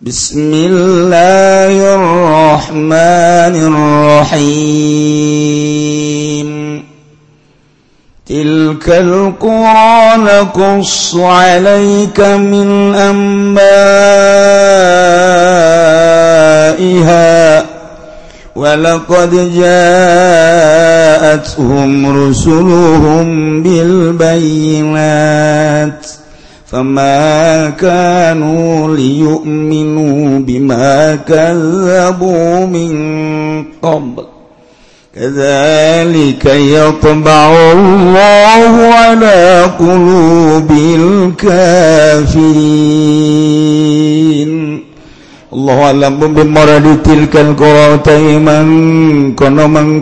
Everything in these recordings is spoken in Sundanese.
بسم الله الرحمن الرحيم. تلك القرى نقص عليك من أنبائها ولقد جاءتهم رسلهم بالبينات. فما كانوا ليؤمنوا بما كذبوا من قبل كذلك يطبع الله على قلوب الكافرين الله أعلم بمرض تلك القرى تيما كنو من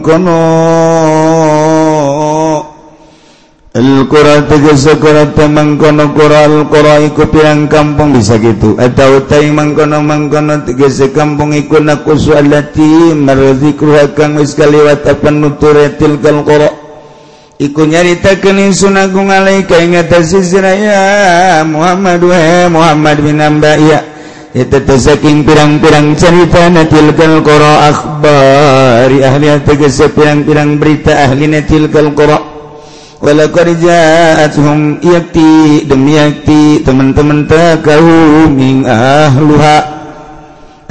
Al-Qura tegese Qura mangkono Qura Al-Qura iku pirang kampung bisa gitu. Atau teh mangkono mangkono tegese kampung iku nakusu allati marzikruha kang wis kaliwat penutur tilkal qura. Iku nyaritakeun ingsun agung alaika ing atase siraya Muhammad wa Muhammad bin Ambaiya eta teh saking pirang-pirang carita tilkal qura akhbari ahli tegese pirang-pirang berita ahli tilkal qura. walaqad ja'atuhum yakti demi yakti teman-teman takahum min ahluha.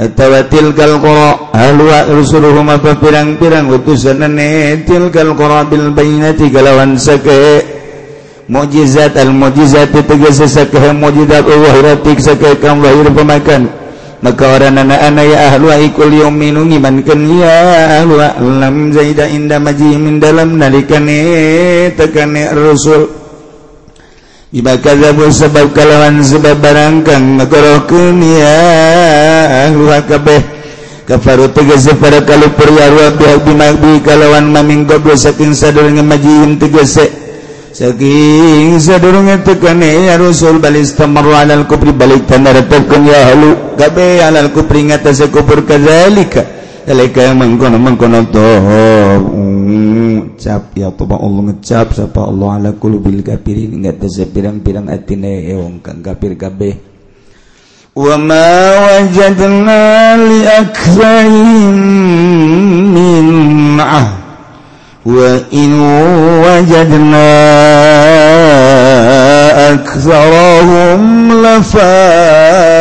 Atawa tilkal qura ahluha rusuluhum apa pirang-pirang utusan tilkal qura bil bainati galawan sake. Mujizat al mujizat tegas sake mujizat Allah sake kam lahir pemakan. maka zaida ya maji majimin dalam nalikane tekane Rasul ibakazabu sebab kalawan sebab barangkang makorohkeun ya ahlu kabeh. Kafaru tegas pada kalau ya bihak bimakbi kalawan maming goblok saking sadar ngemajiin tegese saking sadurunge tekane rasul balistamar alal kubri balik tanar tetepkeun ya halu. Kabe alal kubri ngatas kubur kadzalika. Dalika mangkono mangkon toh cap ya Allah Allah ngecap sapa Allah ala qulubil kafirin ngatas pirang-pirang atine eh, wong kang kafir kabeh. Wa ma wajadna li aktsarihim min ahd وإن وجدنا أكثرهم لفاسقين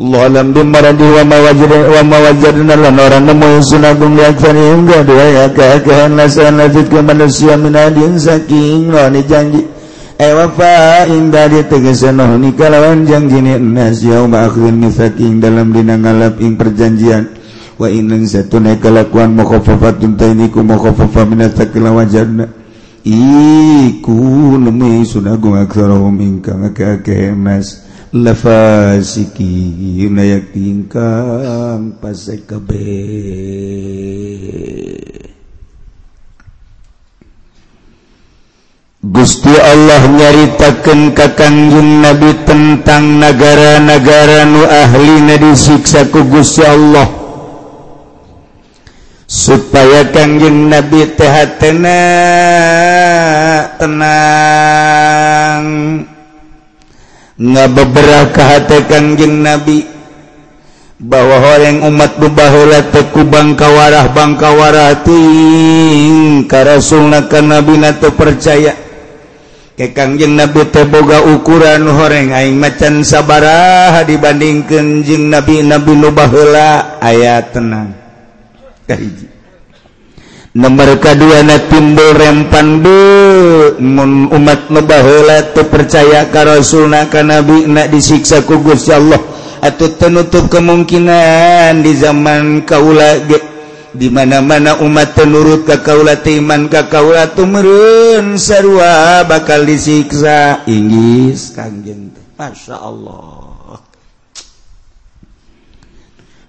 Allah alam bimaradi wa mawajid wa mawajadna lan orang nemu sunabung liakfani hingga dua ya keakahan lasan lafid ke manusia minadin saking ni janji Ewafaindah tegesanoh nikalawan janjining dalam dina ngalap ing perjanjian. Wa satu naik kelakuan mukhofafatun tainiku mukhofafa minatakila wajarna iku nemi sunagung aksarahum ingkang ake ake mas lafasiki yunayak tingkang pasek kabeh. Gusti Allah nyaritakan kakanjun nabi tentang negara-negara nu ahli disiksa ku Gusti Allah. Supaya kangjeng nabi teh hatena tenang. Nggak beberapa hati kangjeng nabi bahwa orang umat bubahula teku bangkawarah bangkawarah ting. Karasulna nabi nato percaya. kekangjeng nabi teboga ukuran horeng aing macan sabaraha dibandingkan jeng nabi nabi nubahla ayat tenang. Kahiji nomor kedua na timbul rempan bu mun umat nubahla tu percaya ka rasulna ka nabi na disiksa ku Gusti Allah. Atau tenutup kemungkinan di zaman kaula ge dimana-mana umat penurut kakaula iman kakaula tumerun sarua bakal disiksa. Inggris kangjeng Masya Allah.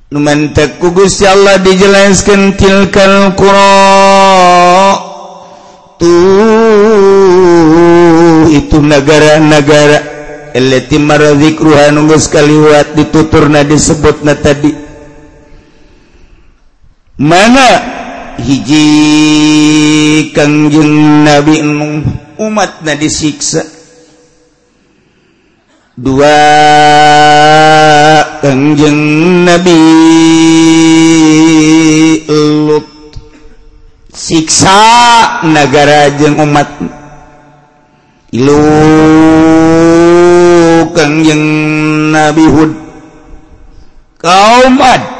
Numantak kugus ya Allah dijelaskan tilkal qura. Tuh itu negara-negara. Elati maradhikruha nunggus kaliwat dituturna disebutna tadi. mana? Hiji Kangjeng Nabi umat na disiksa. Dua Kangjeng Nabi Lut siksa negara jeung umat. Ilu Kangjeng Nabi Hud. Kaum Ad.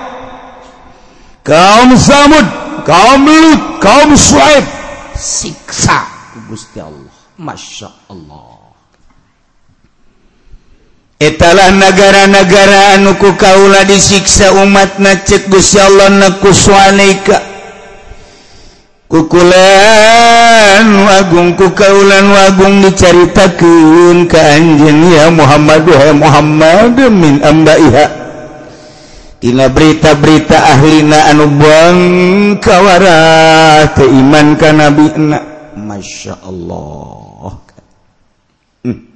kaum Samud kaum Lut kaum Shuaib siksa Gusti Allah. Masya Allah etalah negara-negara anuku kaula disiksa umat na cek Gusti Allah nakuswanika kukulan wagung kukaulan wagung dicaritakeun ka anjeun ya Muhammad wahai Muhammad min ambaiha. Ina berita-berita ahlina anu bangkawarah keiman ka nabi. Na Masya Allah. Hmm.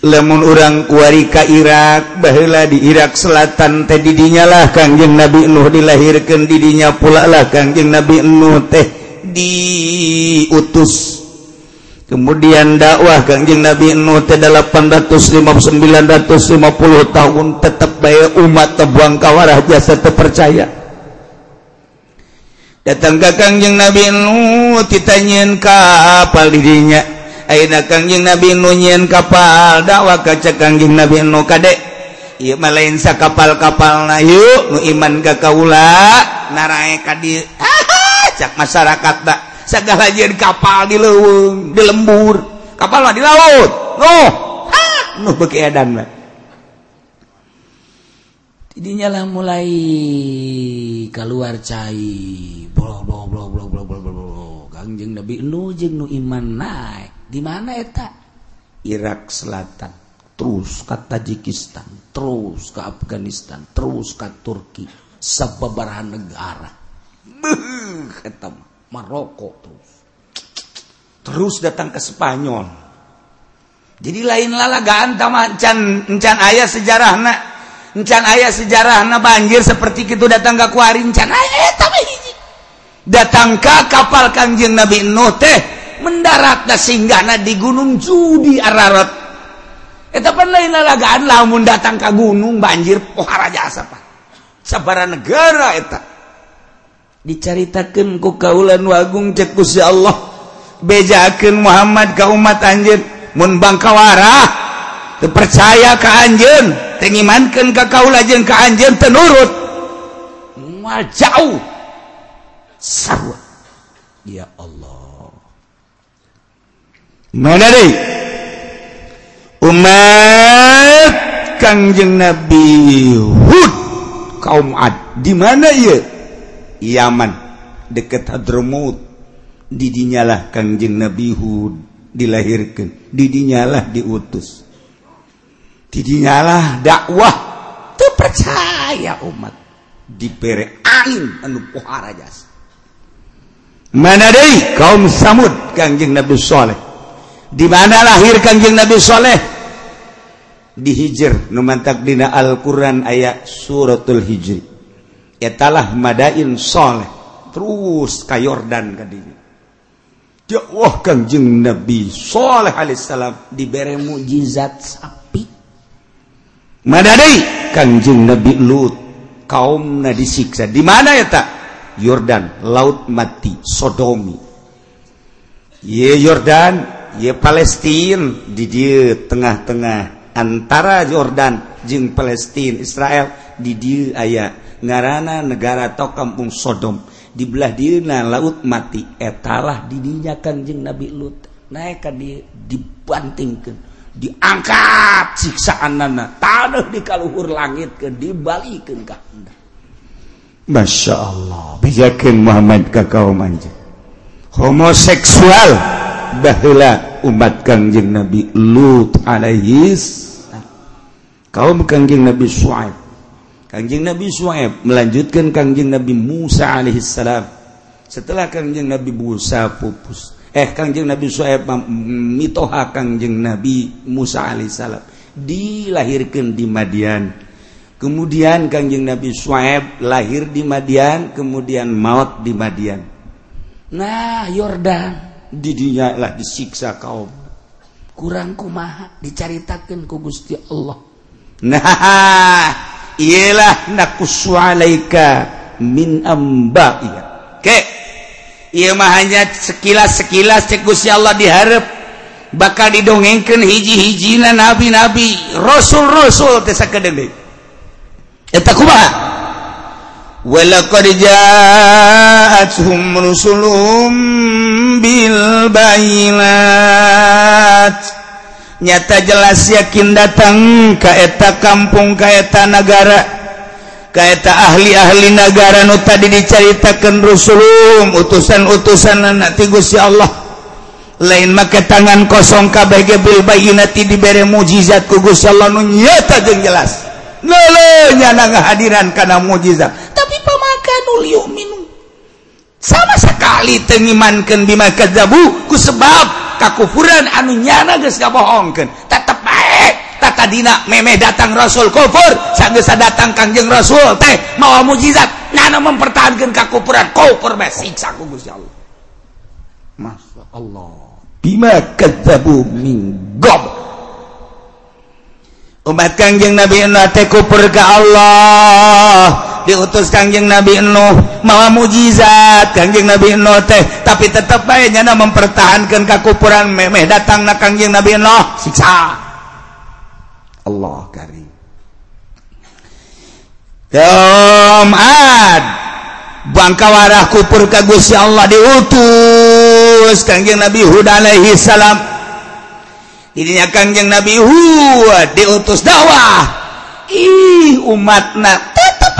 Lemun orang ka Irak bahula di Irak Selatan teh didinya lah kangjeng Nabi Nuh dilahirkan didinya pula lah kangjeng Nabi Nuh teh diutus. kemudian dakwah Kangjeng Nabi Nuh teh 950 tahun tetap bayar umat tebuang kawarah jasa terpercaya. Datang ke Kangjeng Nabi Nuh ditanyain kapal dirinya Aina Kangjeng Nabi Nuh nyen kapal dakwah kaca Kangjeng Nabi Nuh kadek Iya malain sa kapal-kapal na yuk nu iman ke kaula narae kadi cak masyarakat segala jen kapal di leweng di lembur. Kapal mah di laut. Noh noh beki adam mah. Jadinya lah mulai keluar cai. Blok blok blok blok blok blok blok blok kangjeng nabi nu jeng nu iman naik di mana eta? Irak Selatan. Terus ke Tajikistan. Terus ke Afghanistan. Terus ke Turki. Sebab negara. Beuh, ketemu Maroko terus terus datang ke Spanyol. Jadi lain lalagaan sama encan, encan ayah sejarah nak encan ayah sejarah na banjir seperti itu datang ke kuari encan ayah eh, tapi hiji. Datang ke kapal kanjeng Nabi Nuh teh mendarat singgah singgahna di gunung judi ararat. Eh, eta pan lain lalagaan lamun datang ke gunung banjir pohara jasa pak. Sabara negara eta. diceritakan ku kaulan wagung cekusya Allah. Bejaken Muhammad kau umat anjir mun bangkawarah. Percaya ke anjen tengimankan ke kaula jeung ke anjen tenurut mual jauh. Sarwa ya Allah. Mana deui umat kangjeng Nabi Hud. Kaum Ad. Di mana ieu ya? Yaman deket Hadramut. Didinyalah Kangjeng Nabi Hud dilahirkan. Didinyalah diutus. Didinyalah dakwah. Terpercaya umat. Dipere angin anu pohara jasa mana deui kaum Samud Kangjeng Nabi Saleh di mana lahir Kangjeng Nabi Saleh di Hijr nu dina Al-Qur'an aya suratul Hijr. etalah madain soleh. Terus ke Yordan kadinya Allah kangjeng Nabi Soleh alaihissalam diberi mujizat sapi. Madadai kangjeng Nabi Lut. Kaum na disiksa. Di mana ya tak? Yordan laut mati Sodomi. Ye Yordan ye Palestina di dia tengah-tengah antara Yordan jeng Palestina Israel. Di dia ayat ngarana negara to kampung Sodom dibelah dina laut mati etalah didinya kanjeng Nabi Lut. Naik dia dibantingkan diangkat siksaan nana tanah di kaluhur langit ke dibalikin ke Masya Allah bijakin Muhammad ke kaum anjing. Homoseksual bahula umat kanjeng Nabi Lut alaihis kaum kanjeng Nabi Su'aib Kangjeng Nabi Suaib melanjutkan Kangjeng Nabi Musa alaihissalam. Setelah Kangjeng Nabi Musa pupus, eh Kangjeng Nabi Suaib mitoha Kangjeng Nabi Musa alaihissalam dilahirkan di Madian. Kemudian Kangjeng Nabi Suaib lahir di Madian, kemudian maut di Madian. Nah, Yordan didinya lah disiksa kaum. Kurang kumaha dicaritakan ku Gusti Allah. Nah, ialah nakusualaika min amba iya. Oke. Ieu mah hanya sekilas-sekilas cek Gusti Allah diharap bakal didongengkeun hiji-hijina nabi-nabi, rasul-rasul tesa sakedeung Eta kumaha? Walaqad ja'atuhum rusulum bil bayinat. nyata jelas yakin datang kaeta kampung kaeta negara kaeta ahli-ahli negara nu tadi diceritakan Rasulum utusan-utusan anak tigus ya Allah. Lain make tangan kosong KBG Bilbainati diberi mujizat ku Gusti Allah nu nyata jeung jelas. Lelenya ngahadiran kana mujizat. Tapi pamaka nu minum sama sekali tengimankan bima kadzabu ku sebab kakufuran anu nyana geus ngabohongkeun. Tetep baik tata dina meme datang rasul kufur sanggesa datang kangjeng rasul teh mau mujizat. Nana mempertahankan kakufuran. Kufur bae siksa ku Gusti Allah. Masya Allah bima kadzabu min gob. Umat kangjeng Nabi Nate kufur ke Allah. diutus Kangjeng Nabi Nuh mawa mujizat Kangjeng Nabi Nuh teh. Tapi tetap baiknya na mempertahankan kakupuran memeh datang na Kangjeng Nabi Nuh. Siksa. Allah karim. Kaum bangka bangkawarah kupur ka Gusti Allah diutus Kangjeng Nabi Hud alaihi salam. Ininya Kangjeng Nabi Hud diutus dakwah. Ih umatna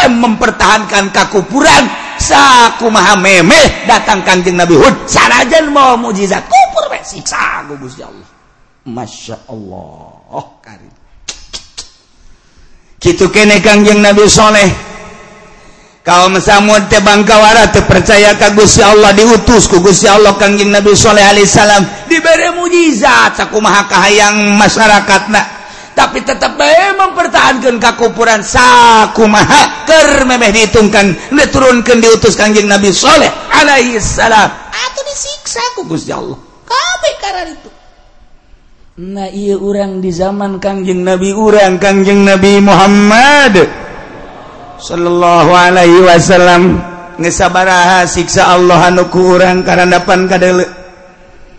mempertahankan kakupuran. Saku maha memeh. Datang kanjeng Nabi Hud. Sanajan mau mujizat. Kupur we siksa Gusti Allah. Masya Allah. Oh karim. Gitu kene kanjeng Nabi Soleh. Kaum samud teh bangkawara teh percaya ka Gusti Allah. Diutus ku Gusti Allah kanjeng Nabi Soleh alaihissalam. Diberi mujizat. Saku maha kahayang masyarakatna tapi tetap mempertahankan kakupuran sakumaha ker memeh dihitungkan diturunkan diutus kanjeng Nabi Soleh alaihi salam. Atau disiksa ku Gusti Allah. Kabeh karena itu. Nah iya orang di zaman kanjeng Nabi orang kanjeng Nabi Muhammad sallallahu alaihi wasallam. Ngesabaraha siksa Allah anu ku urang karena dapan kadele.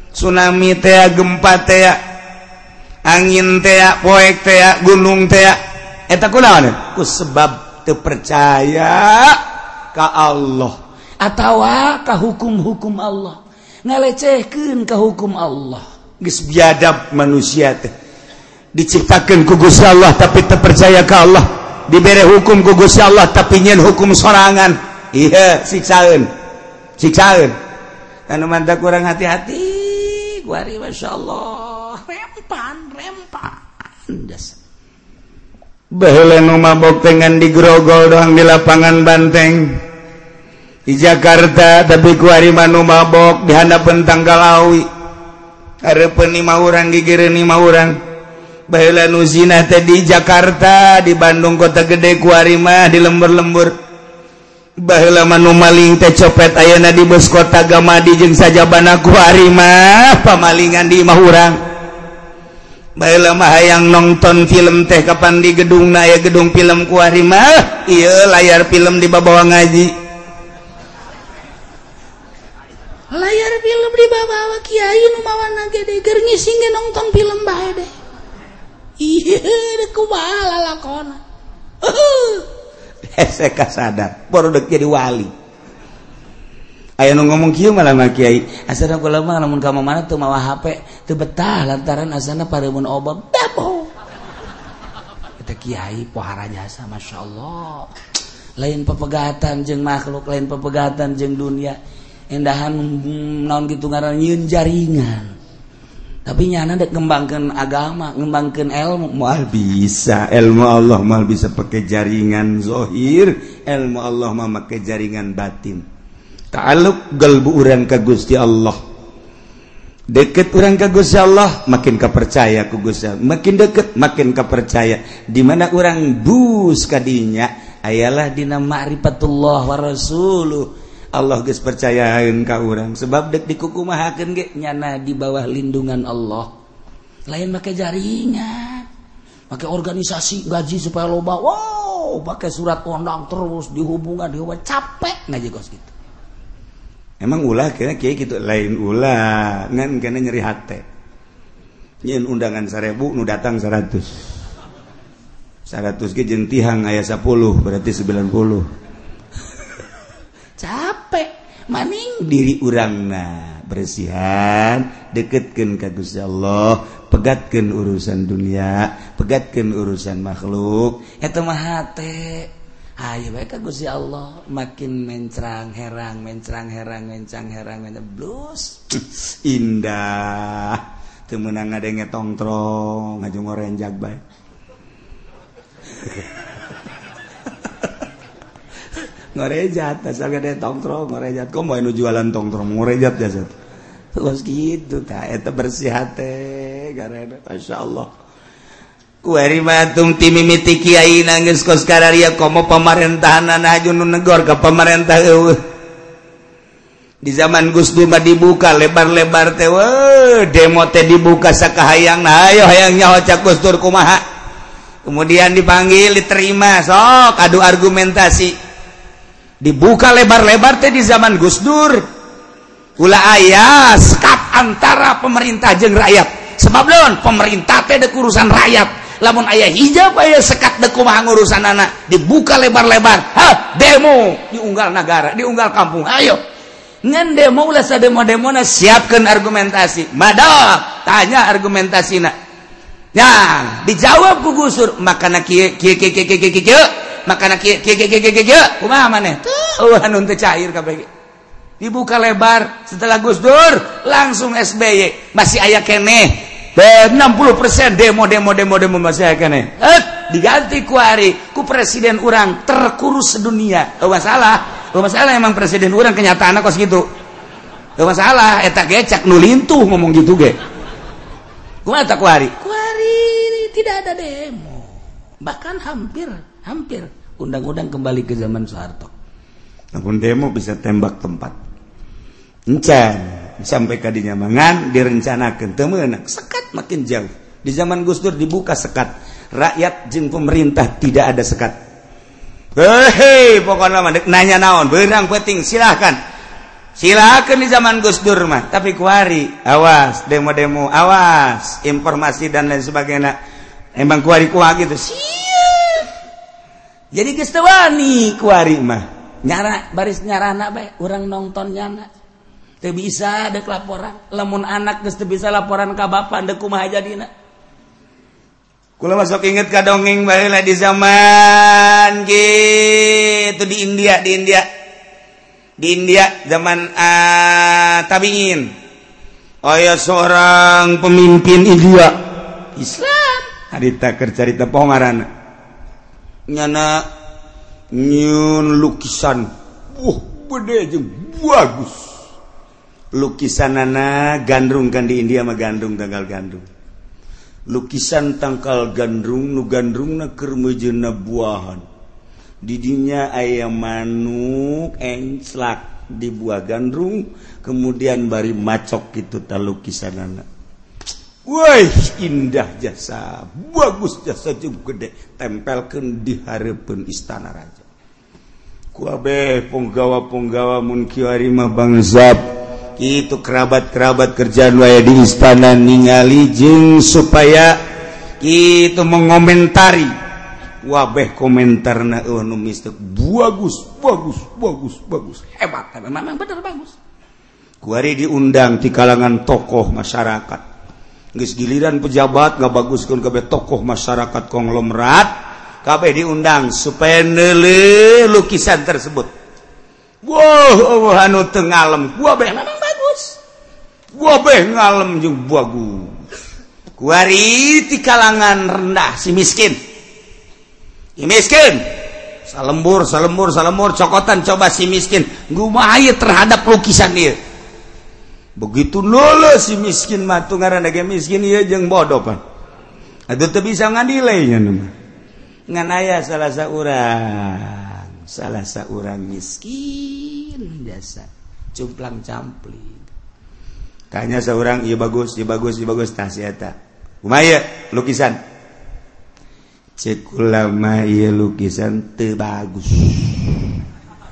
Tsunami teh gempa teh angin teak poek teak gunung teak eta kunaon ku sebab teu percaya ka Allah. Atawa ka hukum-hukum Allah. Ngalecehkeun ka hukum Allah. Geus biadab manusia teh. Diciptakan ku Gusti Allah tapi teu percaya ka Allah. Dibere hukum ku Gusti Allah tapi nyen hukum sorangan. Iya siksaeun. Siksaeun. Anu mantap kurang hati-hati. Kuari masyaallah rempan bobtengan digrogol doang di lapangan Banteng. Di Jakarta tapi kuariman mabok di hadapan tanggalwi penima orang digirnima orang Balan Nuzina tadi Jakarta di Bandung kota gede kuarima di lembur-lembur Bamanmaling teh copet ayana di bus kota Gamadi jeung saja bana kuarima pamalingan di Mahurang Baiklah yang nonton film teh kapan di gedung naya gedung film kuari mah. Iya layar film di bawah ngaji. Layar film di bawah kiai nu mawa nage deh gerni singe nonton film bae deh. Iya deh kubala lakona. Uhuh. Uh -huh. kasadar baru dek jadi wali. Aya nu ngomong kieu malah mah kiai. Asana kula mah lamun ka mana tuh mawa HP teu betah lantaran asana paremun obat dabo. Eta kiai pohara jasa masyaallah. Lain pepegatan jeung makhluk lain pepegatan jeung dunia. Endahan naon gitu ngaran nyieun jaringan. Tapi nyana dek ngembangkan agama ngembangkan ilmu. Mal bisa ilmu Allah mal bisa pakai jaringan zohir ilmu Allah mah pakai jaringan batin taluk gelbu orang ka Gusti Allah. Deket orang ka Gusti Allah makin kepercaya ku Gusti Allah. Makin deket makin kepercaya di mana orang bus kadinya ayalah dina ma'rifatullah wa rasuluh. Allah geus percayain ka orang sebab dek dikukumahakeun ge nyana di bawah lindungan Allah. Lain pakai jaringan pakai organisasi gaji supaya loba. Wow pakai surat kondang terus dihubungan diubah capek ngaji kos gitu emang ulah kira kayak gitu lain ulah. Ngan kena nyeri hati. Nyen undangan seribu nu datang seratus. Seratus ke jentihang ayah sepuluh berarti sembilan puluh. Capek. Maning diri urangna. Bersihan deketkan kagus Allah pegatkan urusan dunia pegatkan urusan makhluk. Eta mah hati Ayo baik Gusti Allah makin mencerang herang mencerang herang mencang herang mencang blues indah. Temenang ada yang tongtrong ngajung orenjak baik ngorejat asal ada tongtrong ngorejat kok mau jualan tongtrong ngorejat ya terus gitu tak eta bersih hati karena masya Allah. Timimiti kiai nangis kos kararia komo pemerintahan ajun negor ke pemerintah eueuh di zaman Gus Dur dibuka lebar-lebar teh demo teh dibuka sakahayang nah ayo hayang nyaho cak Gus Dur kumaha. Kemudian dipanggil diterima sok adu argumentasi. Dibuka lebar-lebar teh di zaman Gus Dur. Ulah ayah sekat antara pemerintah jeng rakyat. Sebab lon pemerintah teh urusan rakyat lamun ayah hijab aya sekat dekumah urusan anak dibuka lebar-lebar. Ha demo! Diunggal negara diunggal kampung. Ayo. Ngan demo ulah demo demo na siapkan argumentasi. Madap tanya argumentasi na dijawab ku gusur. Makana kieu kieu kieu kieu makana kieu kieu kieu kieu kumaha maneh? Tuh. Oh, anu teu cair kabeh. Dibuka lebar. Setelah Gus Dur langsung SBY masih ayah keneh. Eh, dan 60% demo demo demo demo bahasa kene eh diganti ku hari ku presiden orang terkurus sedunia. Gak masalah. Gak masalah emang presiden orang kenyataan kos gitu. Gak masalah eta gecak nulintuh ngomong gitu ge. Kumaha tak ku hari? Ku hari tidak ada demo. Bahkan hampir hampir undang-undang kembali ke zaman Soeharto. Namun demo bisa tembak tempat. Encan sampai ke dinyamangan direncanakan. Temenak sekat makin jauh. Di zaman Gus Dur dibuka sekat. Rakyat jeng pemerintah tidak ada sekat. He pokok nanya naon. Berang peting silahkan. Silahkan di zaman Gus Durmah tapi kuari awas demo-demo awas. Informasi dan lain sebagainya. Emang kuari kuah gitu. Siap. Jadi gestewani kuari mah. Nyara baris nyara anak baik orang nonton nyana Teu bisa dek laporan. Lamun anak geus teu bisa laporan ka bapa dek kumaha jadina. Kula masuk inget ka dongeng bae di zaman gitu di India, di India. Di India zaman uh, tabiin. Aya seorang pemimpin India Islam. Harita kercarita poho ngaranna. Nyana nyun lukisan. Wah, oh, gede jeung bagus. Lukisan anak gandrung kan di India mah gandrung tanggal gandrung. Lukisan tangkal gandrung nu gandrung na kermejena buahan. Didinya ayam manuk enclak di buah gandrung kemudian bari macok gitu tak lukisan anak Wah indah jasa bagus jasa juga gede. Tempelkan di harapan istana raja. Kuabe penggawa penggawa mun kiwari mah bangzab itu kerabat-kerabat kerjaan waya di istana ningali jeng supaya itu mengomentari. Wabeh komentar na oh, nu mistik. Bagus bagus bagus bagus. Hebat tapi memang benar bagus. Kuari diundang di kalangan tokoh masyarakat. Gis giliran pejabat nggak bagus kan kabeh tokoh masyarakat konglomerat kabeh diundang supaya nele lukisan tersebut. Wow oh, anu tengalem gua memang Gua ngalem jeung bagus. Kuari di kalangan rendah si miskin. Si miskin. Salembur, salembur, salembur, cokotan coba si miskin. Gua terhadap lukisan dia. Begitu lulus si miskin matu ngaran ge miskin ieu jeung bodoh pan. Aduh teu bisa ngadilai nya Ngan aya salah saurang, salah saurang miskin jasa cumplang campling. tanya seorang iya bagus iya bagus iya bagus. Tah sieta umaya lukisan. Cekulama iya lukisan teu bagus.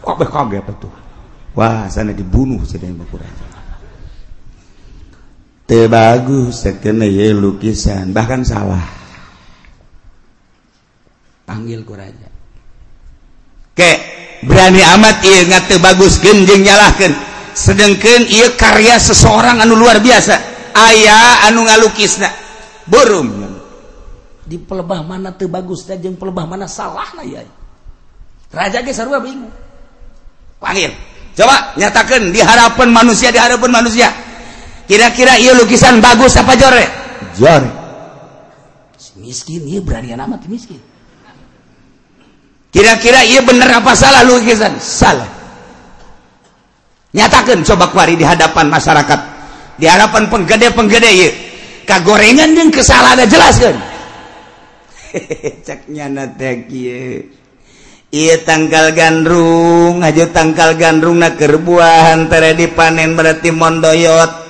Kok bekog apa tuh? Wah sana dibunuh sedang berkurang teu bagus sakena ye lukisan. Bahkan salah. Panggil ku raja. Ke berani amat ieu ngateubaguskeun jeung nyalahkeun. sedangkan ia karya seseorang anu luar biasa. Ayaah anu ngalukisna. Burung di pelebah mana tuh bagus dan yang pelebah mana salah lah ya. Raja ge sarua bingung. Panggil coba nyatakan di harapan manusia di harapan manusia. Kira-kira iya lukisan bagus apa jore? Jore. Si miskin iya berani amat miskin. Kira-kira iya bener apa salah lukisan? Salah. nyatakan coba kuari di hadapan masyarakat. Di hadapan penggede penggede yuk kagorengan yang kesalahan jelaskan ceknya natek iya tangkal gandrung aja tangkal gandrung na kerbuahan tere dipanen berarti mondoyot.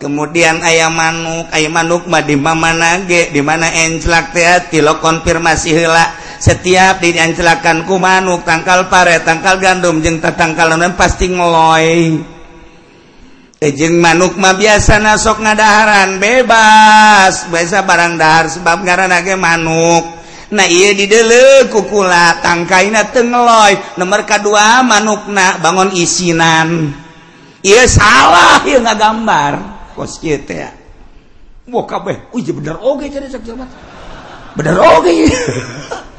Kemudian ayam manuk ayam manuk mah di mana nage di mana enclak teh tilo konfirmasi hela setiap diancelakan ku manuk tangkal pare tangkal gandum jeng tatangkalan pasti ngeloy. Eh, Ejeng manuk mah biasa nasok ngadaharan bebas. Biasa barang dahar sebab karena ge manuk. Nah iya didele kukula tangkaina tengeloy nomor kedua manukna bangun isinan. Iya salah iya nggak gambar kos kita ya. Wah kabeh. Uji bener oge cari sak jabat bener oge.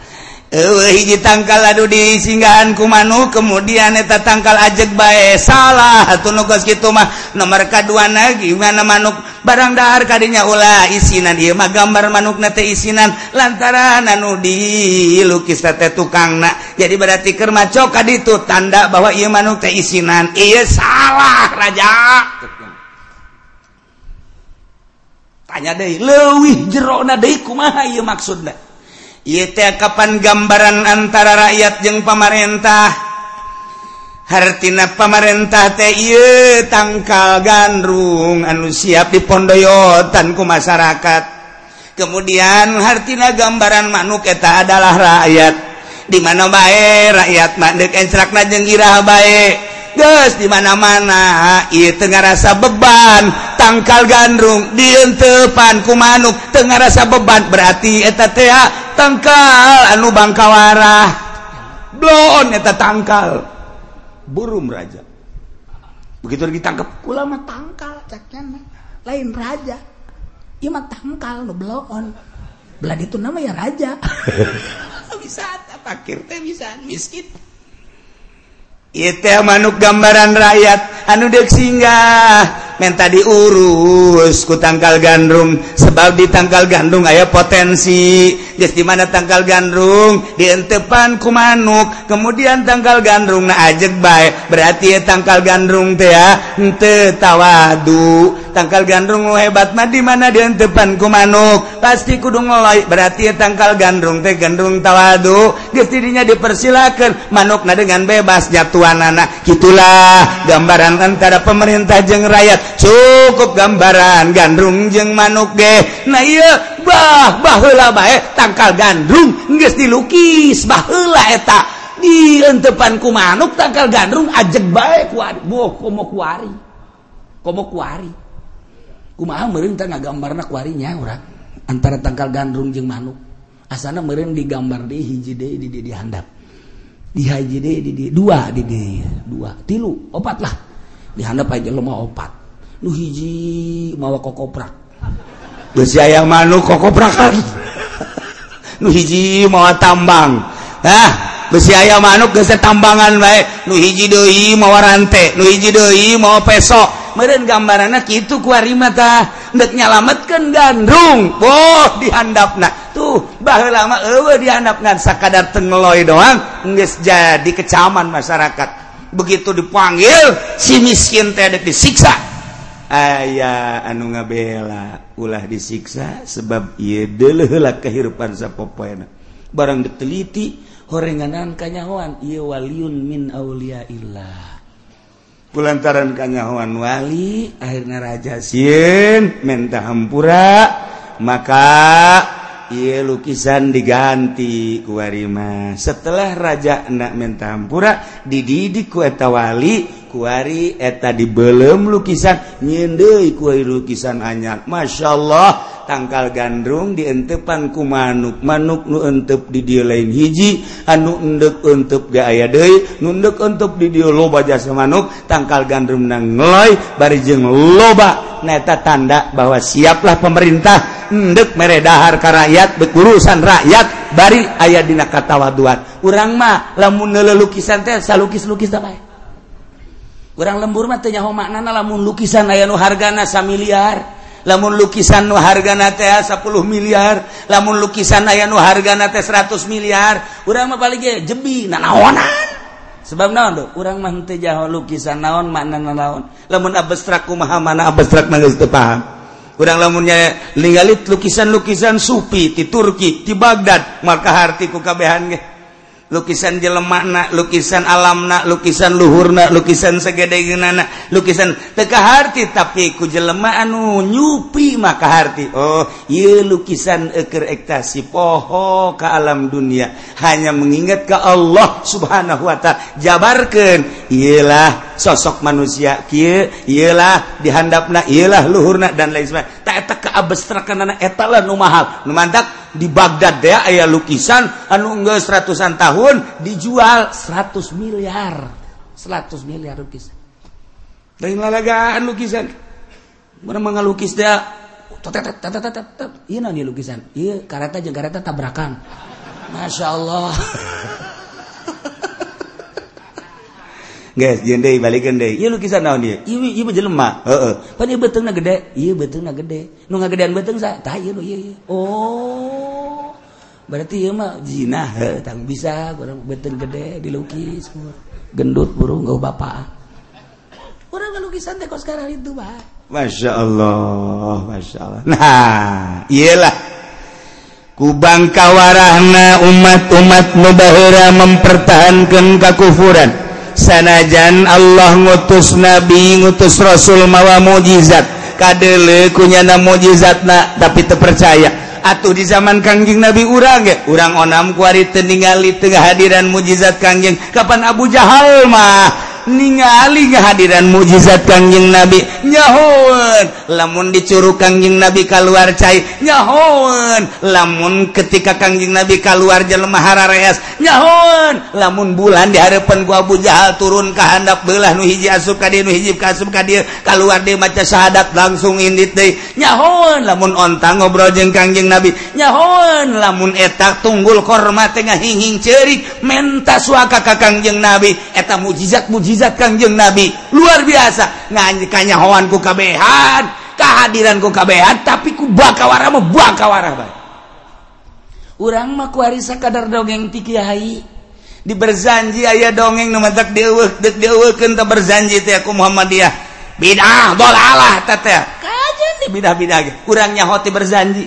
hiji tangkal aduh di singgahan kumanu kemudian eta tangkal ajek bae salah atau geus gitu mah. Nomor kedua lagi mana manuk barang dahar kadinya ulah isinan. Iya mah gambar manuk nate isinan lantaran anu di lukis tete tukang nak jadi berarti kermaco kaditu tanda bahwa iya manuk teh isinan. Iya salah raja. Tanya deh lewih jerona deh kumaha iya maksudnya Kapan gambaran antara rakyat jeung pamarentah? Hartina pamarentah teh tangkal gandrung anu siap dipondoyotan ku masyarakat. Kemudian hartina gambaran manuk eta adalah rakyat. Di mana bae rakyat mandek encrakna jeung girah bae. Geus di mana-mana ieu teu ngarasa beban tangkal gandrung dientepan ku manuk teu ngarasa beban. Berarti eta teh tangkal anu Bangkawarah. Bloneta tangkal. Burung raja. Begitu ditangkap ulama tangkal caknya lain raja. Iman tangkal nu bloon. Belah itu nama ya raja. Bisa pakir teh bisa miskin. Itu manuk gambaran rakyat anu dek singgah. menta diurus ku tangkal gandum sebab di tangkal gandum aya potensi. Geus di mana tangkal gandum di entepan ku manuk. Kemudian tangkal gandrung na ajek baik berarti ya tangkal gandum teh ya ente tawadu. Tangkal gandum nu hebat mah di mana di entepan ku manuk? Pasti kudu ngoloy berarti ya tangkal gandum teh gandum tawadu. Getidinya dipersilakan manuk na dengan bebas jatuhan anak gitulah gambaran antara pemerintah jeng rakyat. cukup gambaran gandrung jeung manuk ge. Nah iya bah bahula bae eh, tangkal gandrung geus dilukis bahula eta. Dientepan ku manuk tangkal gandrung ajeg bae kuari boh komo kuari komo kuari kumaha meureun teh ngagambarna kuarinya urang antara tangkal gandrung jeung manuk. Asana meureun digambar di hiji deui di di handap. Di haji deui di di dua di dua. Tilu opat lah. Di handap aja lemah opat. nu hiji mawa kokoprak. Geus aya manuk kokoprakan nu hiji mawa tambang. Ah besi aya manuk geus tambangan baik nu hiji deui mawa rante. Nu hiji deui mawa pesok meureun gambaranna kitu ku ari mata deuk nyalametkeun gandrung. Boh dihandapna. Tuh baheula mah dihandap ngan sakadar tengeloy doang. Geus jadi kecaman masyarakat. Begitu dipanggil si miskin teh disiksa. aya anu ngabela ulah disiksa sebab ia delelah kehidupan sapopoena. Barang diteliti horenganan kanyahoan ia waliun min aulia illah kulantaran kanyahoan wali akhirnya raja sieun menta hampura maka ia lukisan diganti kuwarima setelah raja nak menta hampura dididik ku eta wali kuari eta dibelum lukisan. Nyende kuari lukisan anyak Masya Allah tangkal gandrung dientepan ku manuk. Manuk nu entep di dia lain hiji. Anu endek entep ga aya deui. Nu endek entep di dia loba jasa manuk. Tangkal gandrung nang ngeloy bari jeung loba. Neta tanda bahwa siaplah pemerintah. Endek meredahar ka rakyat bekurusan rakyat bari aya dina katawaduan urang mah lamun leuleuk lukisan teh salukis-lukis bae. kurang lembur matnyaho maknana lamun lukisan aya nu hargana sa miliar lamun lukisan nu hargana teh 10 miliar lamun lukisan aya nu hargana teh 100 miliar urang mah paling jebi nanaonan. Sebab naon do? Urang mah henteu jaho lukisan naon maknana naon. Lamun abstrak kumaha mana abstrak mah geus teu paham. Urang lamunnya ningali lukisan-lukisan supi ti Turki ti Baghdad maka harti ku kabehan ge. lukisan jelemakna lukisan alamna lukisan luhurna lukisan segedegenana lukisan teka harti tapi ku jelema anu nyupi maka harti. Oh ye lukisan eker ektasi poho ke alam dunia. Hanya mengingat ke Allah subhanahu wa ta'ala jabarkan ialah sosok manusia ialah dihandapna ialah luhurna dan lain sebagainya. Tak eta keabstrakan anak etalah nu mahal. Nu mantak di Baghdad ya aya lukisan anu enggak seratusan tahun dijual 100 miliar. 100 miliar lukisan lain lalagaan lukisan. Mana mengalukis dia iya nanti lukisan. Iya kareta jeng kareta tabrakan. Masya Allah. guys jende balik gede iya lukisan naon dia. Iya iwi jelema heeh pan ieu beteungna gede. Iya beteungna gede. Nu ngagedean beteng sa tah ieu nu ieu oh. Berarti ieu mah jinah heuh tang bisa kurang beteng gede dilukis gendut burung gak bapak orang lukisan teh kok sekarang itu pak? Masya Allah masya Allah. Nah iyalah. Kubang kawarahna umat-umat mubahira mempertahankan kekufuran. sanajan Allah ngutus nabi ngutus Rasul mawa mukjizat kadele kunyana mukjizatna tapi terpercaya. Atuh di zaman Kangjing Nabi urang ge? Urang onam kuari teu ningali teu hadiran mukjizat Kangjing kapan Abu Jahal mah? ningali kehadiran mukjizat Kangjing Nabi. Nyahun lamun dicuru Kangjing Nabi keluar cai nyahun lamun ketika Kangjing Nabi keluar jelmahara reas nyahun lamun bulan di hadapan gua Abu Jahal turun ke handap belah nu hiji asup ka dieu nu hiji kasub ka dieu keluar di maca syahadat langsung indit deui. Nyahoun lamun ontang ngobrol jeung Kangjing Nabi nyahun lamun eta tunggul korma tengah ngahinging ceurik menta suaka ka Kangjeng Nabi. Eta mukjizat mujizat mukjizat Kangjeng Nabi. Luar biasa. Nganyahowan ku kabehan kehadiran ku kabehan tapi ku bakawara mah bakawara bae urang mah ku kadar dongeng ti kiai. Di berzanji aya dongeng nu mentek dieuweuk deuk dieuweukeun teh berzanji teh aku Muhammadiyah. Bidah dolalah teteh kajen bidah-bidah ge. Urang nyahoti berzanji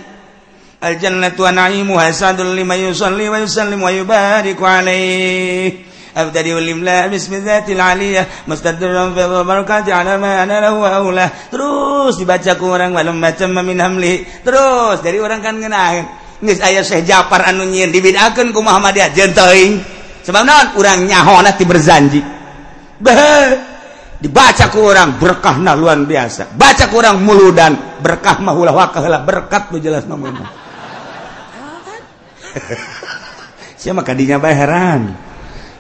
al jannatu wa na'imu hasadul lima yusalli wa yusallim wa yubariku alaihi أبتدئ الإملاء باسم الذات العلية مستدر في البركات على ما أنا له أولى terus dibaca ku orang walam macam min hamli. terus dari orang kan ngenain nis ayah Syekh Jafar anu nyieun dibidakeun ku Muhammadiyah jeung sebab naon? Urang nyahona ti berjanji Beuh. Dibaca ku orang berkah nah luar biasa. Baca ku orang muludan berkah mah ulah wakalah berkat lu jelas mah siapa kadinya bae heran.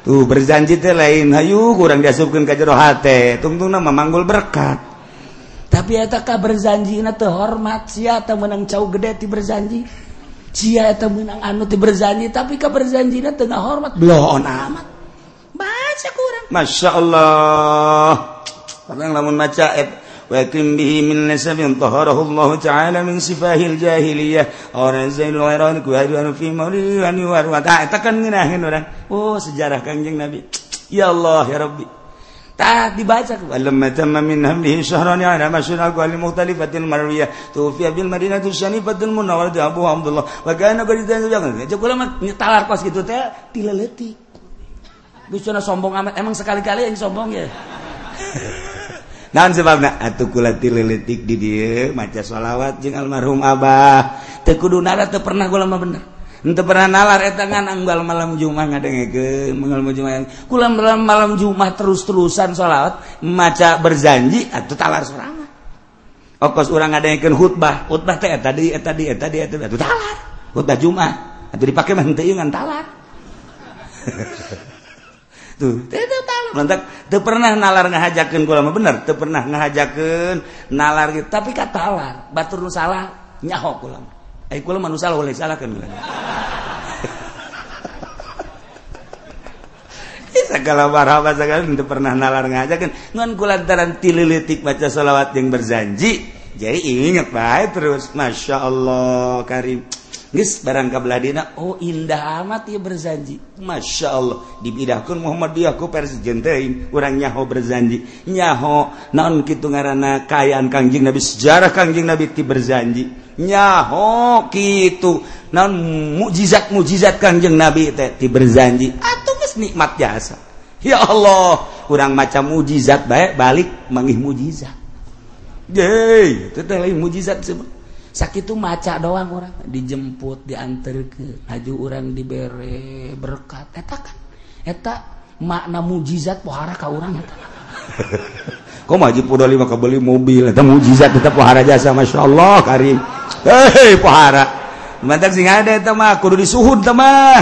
tuh berjanji teh lain. Hayu kurang diasupkan ke jero hate tungtung nama manggul berkat. Tapi etakah berjanji na teh hormat. Sia eta menang cau gede ti berjanji sia eta menang anu ti berjanji tapi ka berjanji na teh hormat. Bloon amat. baca kurang. Masya Allah. Kadang lamun maca eh, وأكرم به من نسب طهره الله تعالى من سفاه الجاهلية ونزل الغيران كهدوان في مولي وأن يواروا tekan nginahin orang oh sejarah kanjeng Nabi ya Allah ya Rabbi tak dibaca ولما تم من همله شهران على مشهور الأقوال المختلفة المروية توفي بالمدينة الشريفة المنورة أبو عبد الله وكان قد يتنزل Cek ulama talar kos gitu teh dileletik Bisa sombong amat emang sekali-kali yang sombong ya Nah sebab atuhkulati leletik di dia maca sholawat jeung almarhum Abah. Tekudu nara tuh pernah gue lama bener. Ente pernah nalar etangan anggal malam Jumat ke manggal malam Jumat kula malam malam Jumat terus-terusan sholawat maca berjanji atuh talar sorangan okos urang ngadengkeun khutbah. Khutbah teh eta tadi eta di eta di eta atuh talar. Khutbah Jumat atuh dipake mah henteu talar. tuh. Pernah nalar ngahajakan gue lama? Bener tuh pernah ngahajakan nalar gitu. Tapi kata talar batur nu salah nyaho kulam eh kulam manu salah boleh salah kan segala marhaba segala itu pernah nalar ngahajakan ngan kulantaran tililitik baca salawat yang berjanji jadi ingat baik terus. Masya Allah karim Gus barang kabladina oh indah amat ya berjanji. Masya Allah dibidahkan Muhammadiyah ku persi jentein orang nyaho berjanji. Nyaho naon kitu ngarana kayaan kangjing Nabi sejarah kangjing Nabi ti berjanji. Nyaho kitu naon mukjizat-mukjizat kangjing Nabi teh ti berjanji. Atuh geus nikmat jasa. Ya Allah, kurang macam mukjizat baik balik mangih mukjizat. Yeay, itu teh lain mukjizat semua. sakit maca doang orang. Dijemput diantar ke haju orang diberre berkat. Kan. Eta makna mujizat pohara ka orang kok maji udah lima kebeli mobil? Eta mujizat tetap pohara jasa masya Allah karim. Hei pohara. Mantap sing ada eta mah. Kudu disuhun mah.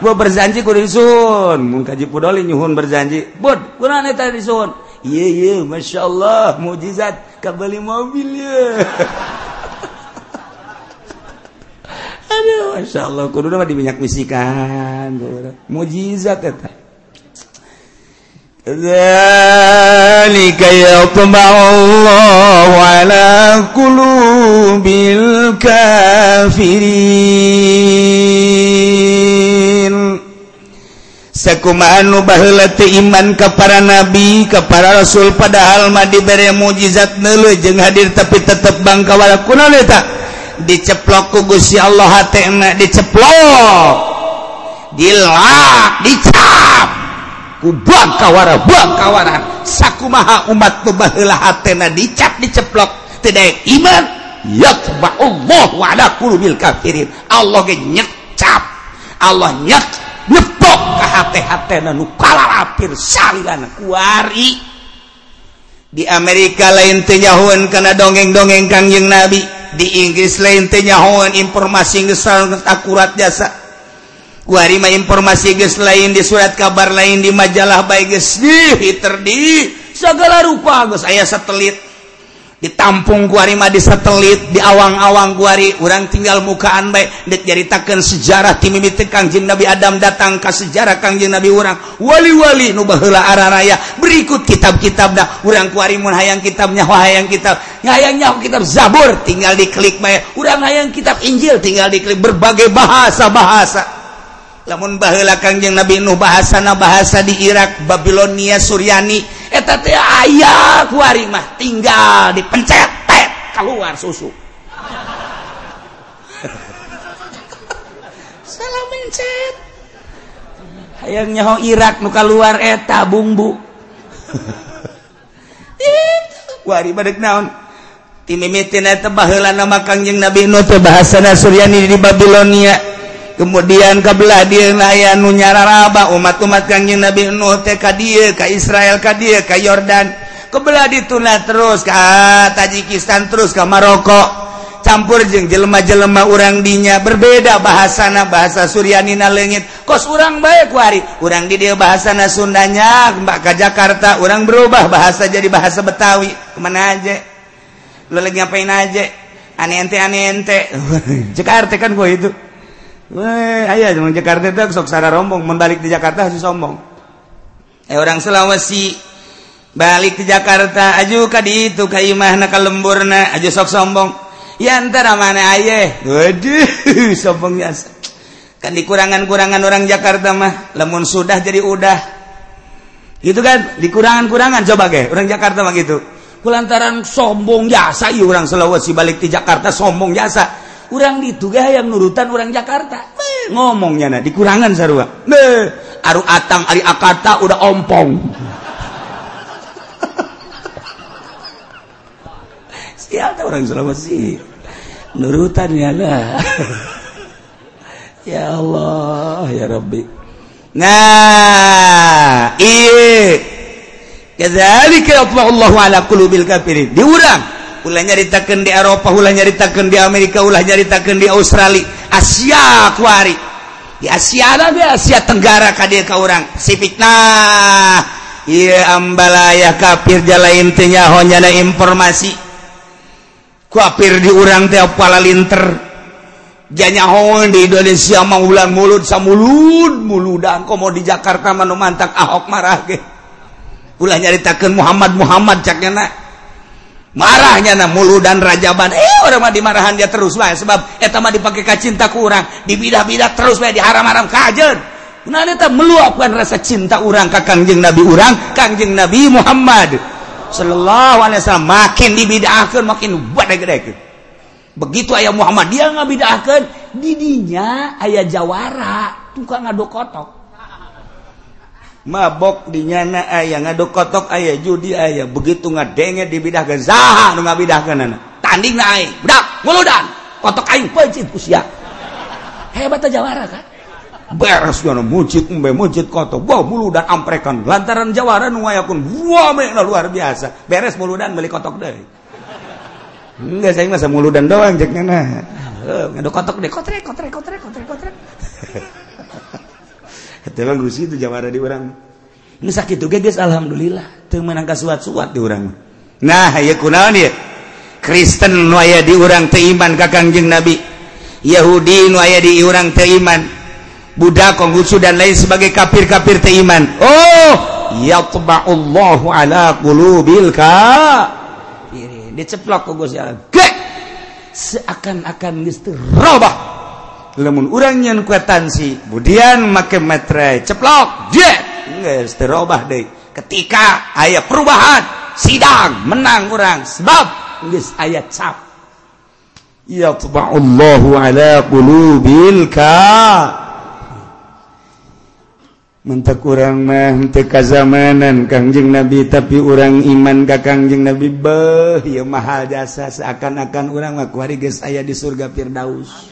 Gua berjanji kudu disuhun. Mun kaji pudoli nyuhun berjanji. Bud kurang eta disuhun. Iya iya masya Allah mujizat. Kabeli mobil ya Aduh, Allah kudu nama diminyak misikan, mujizat eta ذلك يطبع الله على قلوب الكافرين sakumaan nu baheula teu iman ka para nabi ka para rasul padahal mah dibere mujizat neuleuh jeung hadir tapi tetep bangka wala kunaon eta diceplok ku Gusti Allah hatena diceplok. Dilak dicap. Ku bakawara bakawaran sakumaha umat nu baheula hatena dicap diceplok. Teu daek iman. Yatba Allah wa ala qulubil kafirin. Allah ge nyecap Allah nyek nyepok ka hate-hatena nu kalalapir salilana kuari. Di Amerika lain teu karena kana dongeng-dongeng Kangjeng Nabi. di Inggris lain tenyahoan informasi akurat jasa. Warima informasi guys lain di surat kabar lain di majalah baik guys di terdi segala rupa guys ayah satelit. ditampung guarima di satelit di awang-awang guari orang tinggal mukaan baik diceritakan sejarah mimiti Kangjeng Nabi Adam datang ke sejarah Kangjeng Nabi orang wali-wali nubahla arah raya. Berikut kitab-kitab dah. Orang kuarimun hayang kitabnya hayang kitab. Hayangnya kitab Zabur tinggal diklik baik orang hayang kitab Injil tinggal diklik. Berbagai bahasa-bahasa. Namun bahla Kangjeng Nabi Nuh bahasana bahasa di Irak Babilonia Suryani aya kumah tinggal dipencet keluar susu. Salah mencet. Hayang nyaho Irak muka luar eta eh, bumbu wari badek naon? Timimitin eta baheulana makangjing Nabi Nuh bahasana Suryani di Babilonia. kemudian kebelah dia aya nunyara nyararaba umat-umat Kanjeng Nabi Nuh teh ka dieu ka Israel ka dieu ka Yordan. Kebelah dituna terus ka Tajikistan terus ka Maroko. Campur jeung jelema-jelema urang dinya berbeda bahasana bahasa Suryanina leungit. Kos urang bae ku hari urang di dieu bahasana Sundanya Mbak ka Jakarta urang berubah bahasa jadi bahasa Betawi. Kemana aja? Leleg ngapain aja? Aneh ente aneh ente. Jakarta kan gua itu. Eh, aya Jakarta soksara rombong membalik di Jakarta sombong. Eh, orang Sulawesi balik di Jakarta aju tadi itu Kaimah naka lemburna aju sok sombong. Ya antara mana ayeh waduh sombong biasa. Kan dikurangan-kurangan orang Jakarta mah lemun sudah jadi udah. Gitu kan? Dikurangan-kurangan coba ge orang Jakarta mah gitu. Kulantaran sombong jasa ieu orang Sulawesi balik di Jakarta sombong jasa kurang dituga yang nurutan orang Jakarta. Ngomongnya nah dikurangan sarua. Aru atang ari akata udah ompong. Ya orang Sulawesi? Nurutan ya lah. Ya Allah ya Rabbi. Nah iya. Kadzalika Allah ala qulubil kafirin. Diurang ulah nyaritakeun di Eropa ulah nyaritakeun di Amerika ulah nyaritakeun di Australia. Asia kuari. Di Asia lah Asia Tenggara ka dia ka urang. Sipik nah iya ambalaya kafir jala intinya hanya informasi. Kafir di urang teh pala linter. Janyaho di Indonesia mau ulang mulut samulud muludan komo di Jakarta manu mantak Ahok marah ge. Ulah nyaritakeun Muhammad Muhammad caknya nak marahnya na mulu dan rajaban. Eh orang mah dimarahan dia terus lah sebab eta mah dipake ka cinta ku urang. Dibidah-bidah terus wae diharam-haram kajen nah eta meluapkan rasa cinta urang ka Kangjeng Nabi urang Kangjeng Nabi Muhammad sallallahu alaihi wasallam. Makin dibidahkeun makin badeg-dedekeun begitu ayah Muhammad dia ngabidahkeun di dinya aya jawara tukang ngadu kotok. mabok dinyana aya ngadu kotok aya judi aya begitu ngadenge dibidah ke zaha nu ngabidah kana tanding na aing budak muludan kotok aing pecit usia hebat aja jawara kan? Beres ngono mujid umbe mujid kotok. Bau muludan amprekan. Lantaran jawara nu wayakun wame na luar biasa. Beres muludan beli kotok deui. Enggak saya masa muludan doang cek ngana ngadu kotok deh. Kotrek kotrek kotrek kotrek kotrek. itu jawara di orang sakit guys Alhamdulillah. Menangka suat-suat di orang nah ya kunaon ya Kristen nuaya di urang teiman kakangjeng Nabi. Yahudi nuaya di urang teiman Buddha Konghucu dan lain sebagai kafir-kafir teiman oh yatba'ullahu ala qulubil ka. Diceplok ku Gusti Allah seakan-akan geus robah. lemun urangnya kuatansi Budian make metre ceplok. Terobah deh ketika ayat perubahan sidang menang kurang sebab guys ayat cap. Ya Allahu ala qulubil ka mentek kurang mah mentek kazamanan kangjeng nabi tapi orang iman ka kangjeng nabi beh ya mahal jasa. Seakan-akan orang mah kuari geus aya di surga firdaus.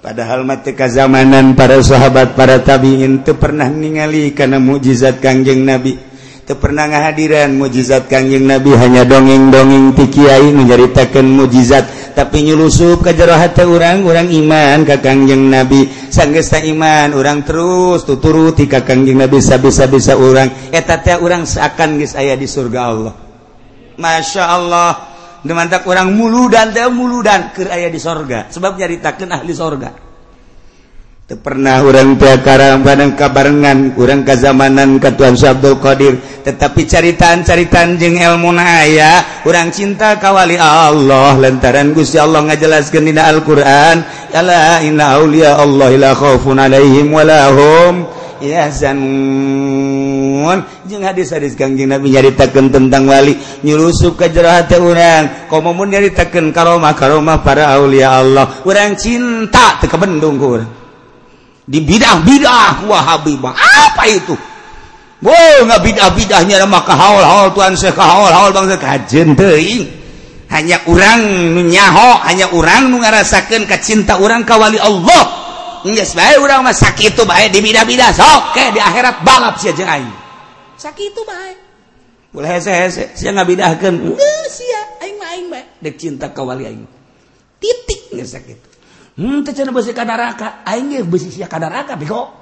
padahal mate kazamanan para sahabat para tabiin itu pernah ningali karena mukjizat Kangjeng Nabi. Itu pernah ngahadiran mukjizat Kangjeng Nabi hanya dongeng-dongeng ti kiai menceritakan mukjizat tapi nyulusup ka jero hate urang urang iman ka Kangjeng Nabi. Sanggeus iman urang terus tuturuti ka Kangjeng Nabi sabisa-bisa urang. Eta teh urang seakan geus aya di surga Allah. Masya Allah. demantap orang mulu dan mulu dan ke aya di sorga. Sebab nyaritakan ahli sorga. Tuh pernah orang piakara badan kabarengan kurang kezamanan ke Tuhan Abdul Qadir. Tetapi caritaan-caritaan jeng ilmu naya orang cinta kawali Allah. Lantaran Gusti Allah ngajelaskan dina Al-Quran Yala inna awliya Allah la khawfun alaihim walahum yahzanun. naon jeung hadis-hadis Kangjeng Nabi nyaritakeun tentang wali nyurusup ka jero hate urang komomun nyaritakeun karomah-karomah para aulia Allah urang cinta teu kabendung ku di bidah-bidah wahabibah apa itu Wow, nggak bidah-bidahnya nama kahol haul tuan saya kahol haul bang kajen teuing. Hanya orang nyaho, hanya orang nu ngarasakeun orang kawali Allah. Nggak sebaik orang mah sakit tuh baik di bidah-bidah sok di akhirat balap sia jeung aing. sakit itu baik boleh hese hese sia ngabidahkeun. Bidahkan sia. Aing mah aing bae dek cinta ka wali aing. Titik. Nggak sakit hmm tercana ka neraka aing nggak besi sia ka neraka bego.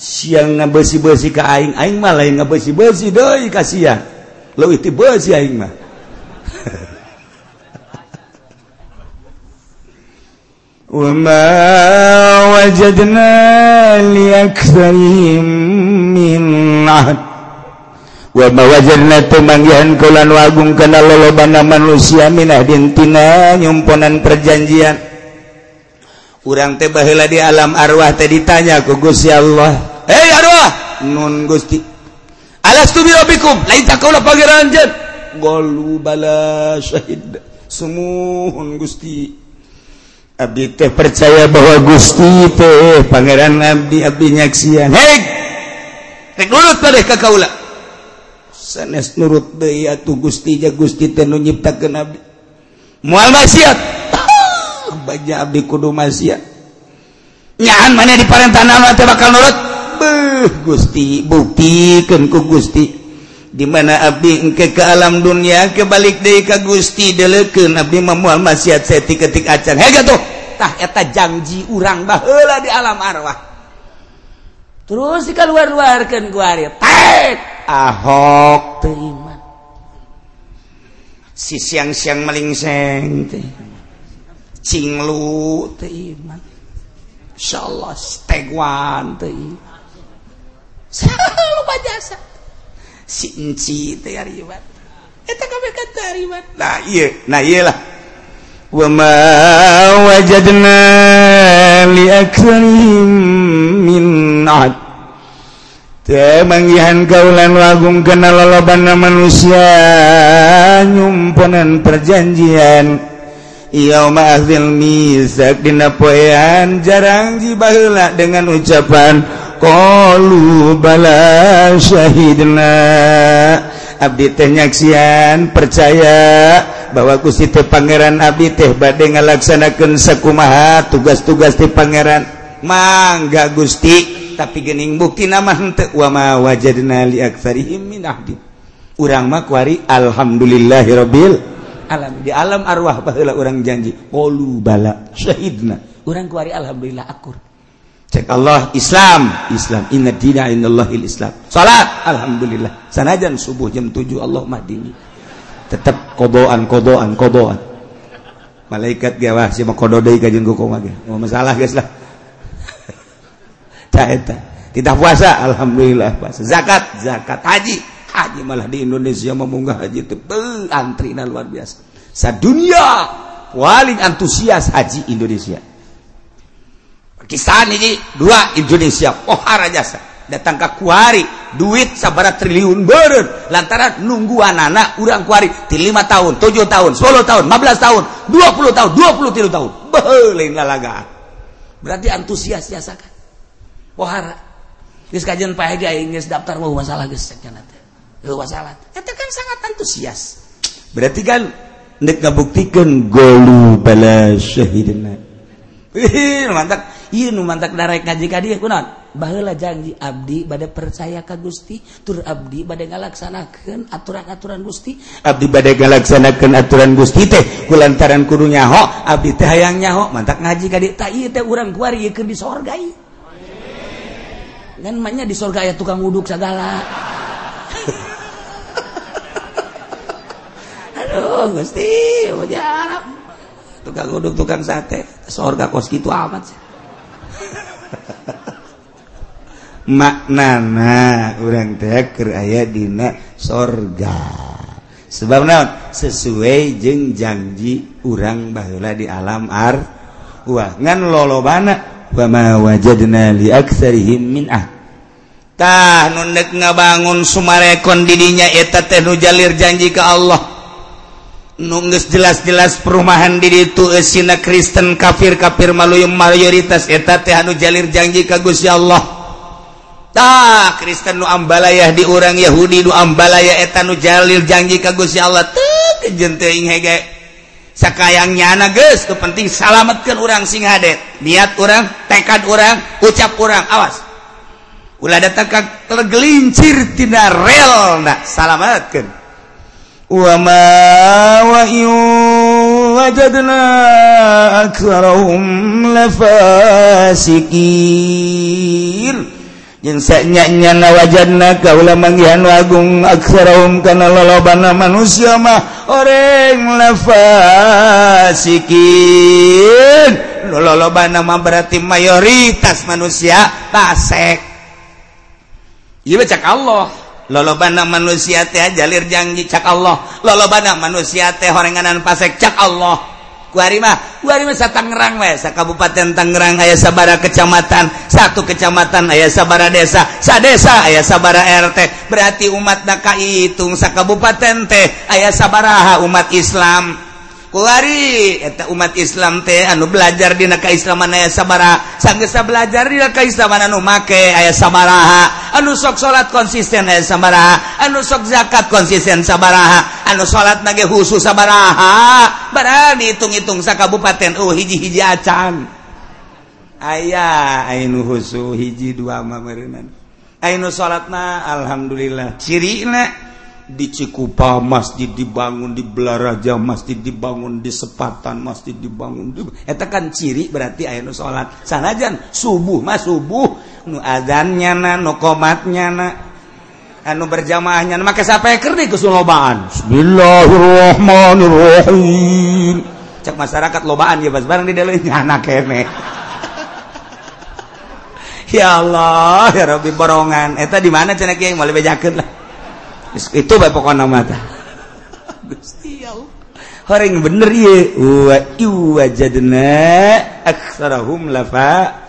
Siang ngabeusi-beusi ka aing. Aing mah lain ngabeusi-beusi deui ka sia. Lo ti beusi aing mah. وما وجدنا لأكثرهم من عهد وما وجدنا temanggihan kulan wagung kana lolobana manusia minah dintina nyumponan perjanjian urang teh baheula di alam arwah teh ditanya ku Gusti Allah hei arwah nun Gusti alastu bi rabbikum lain takaula pangeran jen qalu bala syahid sumuhun Gusti Abdi teh percaya bahwa Gusti teh Pangeran Abdi Abdi nyaksian. Hei, rek nurut tadi ka kaula. Sanes nurut deui atuh Gusti ja Gusti teh nu nyiptakeun abdi. Moal maksiat. Ah, baja abdi kudu maksiat. Nyahan mana di parentana teh bakal nurut. Beuh Gusti, buktikeun ku Gusti. Di mana abdi engke ke alam dunia kebalik deui ka Gusti delekeun abdi memual maksiat setik ketik acan. Hei gatuh. tah eta janji urang baheula di alam arwah. Terus jika luar-luarkan gua tek! Ahok terima si siang-siang melingseng teh cinglu terima iman. Insyaallah stegwan terima lupa jasa. Si enci teh ariwat. Eta kabeh kata ariwat. Nah iya nah iyalah وما وجدنا لأكثرهم من عد Temanggihan gaulan lagung kenal lalaban manusia Nyumponan perjanjian. Iyau ma'akhil misak dina poean Jarang jibahla dengan ucapan Qalu bala syahidna. Abdi tenyaksian percaya bahwa Gusitu Pangeran Abi teh bade ngalaksanakeun sakumaha tugas-tugas di Pangeran. Mangga Gusti tapi gening bukti nama henteu. Wa ma wajadna li aktsarihim min ahdi. Urang mah kuari alhamdulillahirabbil alam di alam arwah baheula urang janji qalu bala syahidna. Urang kuari alhamdulillah akur. Cek Allah Islam. Islam. Inna dina innallahil Islam. Salat. Alhamdulillah. Sanajan subuh jam 7 Allah madini tetap kodoan kodoan kodoan. Malaikat si mah kodo deui ka jeung kumaha ge. Masalah geus lah. Tidak puasa Alhamdulillah puasa. Zakat zakat. Haji haji malah di Indonesia memunggah haji itu antri luar biasa. Sadunia paling antusias haji Indonesia. Pakistan ini dua Indonesia pohara jasa datang ke kuari duit sabara triliun beren lantaran nunggu anak urang kuari di 5 tahun 7 tahun 10 tahun 15 tahun 20 tahun 23 tahun. Lain lalagaan berarti antusias jasakan wahara. Geus kajian Pak Hedi geus daftar mau masalah geus cenah teh. Masalah. Eta kan sangat antusias. Berarti kan nek ngabuktikeun golu bala syahidna mantap. nu mantak darek ngaji ka dieu kunaon? Baheula janji abdi bade percaya ka Gusti tur abdi bade ngalaksanakeun aturan-aturan Gusti. Abdi bade ngalaksanakeun aturan Gusti teh kulantaran kudu nyaho abdi teh hayang nyaho mantak ngaji ka dieu tah ieu teh urang kuari yeukeun di sorga ieu kan maknya di surga aya tukang wuduk segala aduh gusti tukang wuduk tukang sate surga kos gitu amat sih. maknana orang teker aya dina sorga. Sebab naon? Sesuai jeung janji urang baheula di alam ar wah ngan lolobana wa ma wajadna li aksarihim min ah tah nu neuk ngabangun sumarekon didinya eta teh nu jalir janji ka Allah. nunggus jelas-jelas perumahan diri itu esina eh, Kristen kafir kafir maluyum mayoritas. Eta teh anu jalir janji ka Gusti Allah. Tah Kristen nu ambalayah diurang Yahudi nu ambalaya eta nu jalir janji ka Gusti Allah. Teu kejeun teu hege. Sakayangnya anak geus teu penting salametkeun urang sing hadet niat urang tekad urang ucap urang awas. Ulah datang tergelincir tina rel nak salametkeun. وما وإن وجدنا أكثرهم لفاسقين nya wajana kaulah manggihan wagung aksaraum kana lolobana manusia mah oreng lafasikin lolobana mah berarti mayoritas manusia pasek iya baca Allah. lolobana manusia teh jalir janji cak Allah. Lolobana manusia teh horenganan pasek cak Allah. Kuarima kuarima sa Tangerang we sa Kabupaten Tangerang aya sabara kecamatan satu kecamatan aya sabara desa sa desa aya sabara RT berarti umat da kaitung sa kabupaten teh aya sabaraha umat Islam. kuari eta umat Islam teh anu belajar dina kaislaman aya sabara sanggesa belajar dina kaislaman anu make aya sabaraha. Anu sok salat konsisten aya sabaraha. Anu sok zakat konsisten sabaraha. Anu salat nage khusus sabaraha. Barani hitung-hitung sakabupaten oh hiji-hiji acan aya ainu khusus hiji dua mah meureunana ainu salatna alhamdulillah. Cirina di Cikupa masjid dibangun di Belaraja masjid dibangun di Sepatan masjid dibangun di eta kan ciri berarti aya nu salat. Sanajan subuh mah subuh. Nu adzannya na nu qomatnya na. Anu berjamaahnya na make sapeker di kesulobaan? Bismillahirrahmanirrahim. Cek masyarakat lobaan ya bas. Barang di dalam anak kene. Ya Allah ya Rabbi borongan. Eta di mana cenah yang mau bejakeun lah. itu bae pokona mata Gusti Allah horeng bener ye wa iwajadna aksarahum lafa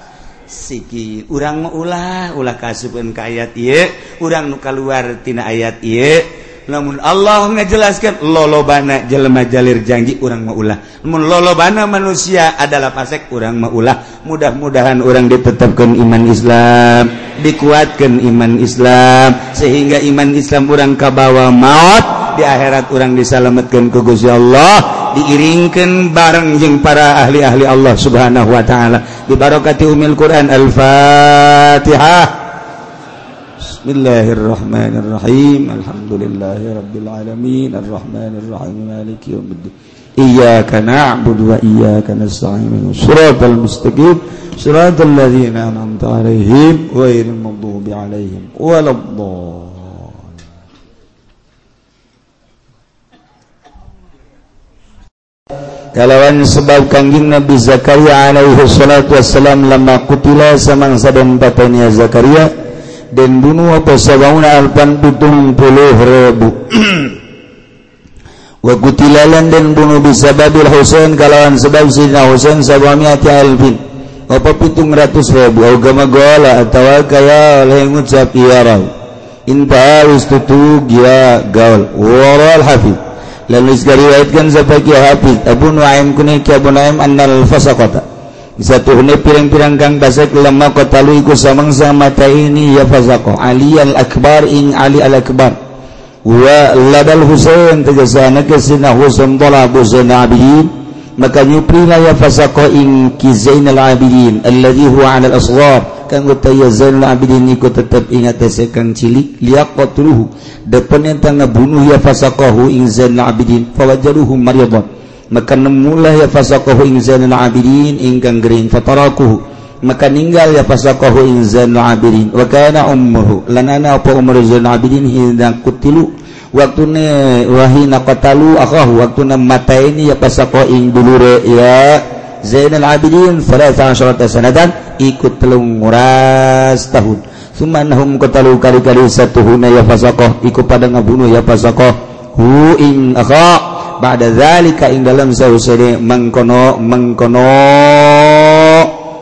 siki. Urang ulah ulah kasupeun ka ayat ieu. Urang nu kaluar tina ayat ieu. namun Allah ngajelaskan lolobana jelema jalir janji orang maulah. Namun lolobana manusia adalah pasek orang maulah. Mudah-mudahan orang ditetapkan iman Islam dikuatkan iman Islam sehingga iman Islam orang kabawa maut di akhirat orang disalamatkan ke Gusti Allah diiringkan bareng jeung para ahli-ahli Allah Subhanahu wa taala. Dibarokati umil Quran Al-Fatihah. بسم الله الرحمن الرحيم. الحمد لله رب العالمين. الرحمن الرحيم. مالك يوم الدين. إياك نعبد وإياك نستعين. صراط المستقيم. صراط الذين أنعمت عليهم غير المغضوب عليهم ولا الضالين. Kalawan sebab kangjeng Nabi Zakaria alaihi salatu wassalam lama kutila samangsa dan batanya Zakaria dan bunuh apa sabauna alpan putung puluh ribu. Wa kutilalan dan bunuh bisababil Husain kalawan sebab Sayyidina Husain sabamiati alfin. Apa pitung ratus ribu. Agama gola atawa kaya oleh ngucap iya rahu inta ustutu gia gaul. Waral hafid. Lalu isgariwayatkan zapaki hafid? Abu Nuaim kunik Abu Nuaim annal fasaqata satu hune piring-pirang kang dasek lemah kota luiku samangsa mata ini ya fazaqo Ali al-Akbar ing Ali al-Akbar. Wa ladal Husain tegasana kesina Husain talabu zanabi maka nyuprina ya fazaqo ing ki Zainal Abidin alladhi huwa 'ala al-asghar kang utaya Zainal Abidin iku tetep ingat kang cilik liaqatluhu depen entang bunuh ya fazaqahu ing Zainal Abidin fawajaruhu maryadan maka nemulah ya fasaqahu inzanul abidin ingkang gering fatarakuhu. Maka ninggal ya fasaqahu inzanul abidin. Wa kana ummuhu. Lanana apa umur inzanul abidin? Hina kutilu. Waktune wahina qatalu akhahu. Waktuna mataini ya fasaqahu ing dulure ya Zainal Abidin. 13 sanatan. Ikut telung nguras tahun. Sumanhum qatalu kali-kali satu huna ya fasaqah ikut pada ngabunuh ya fasaqah hu ing akha. ba'dazalika ing dalam sausene mengkono mengkono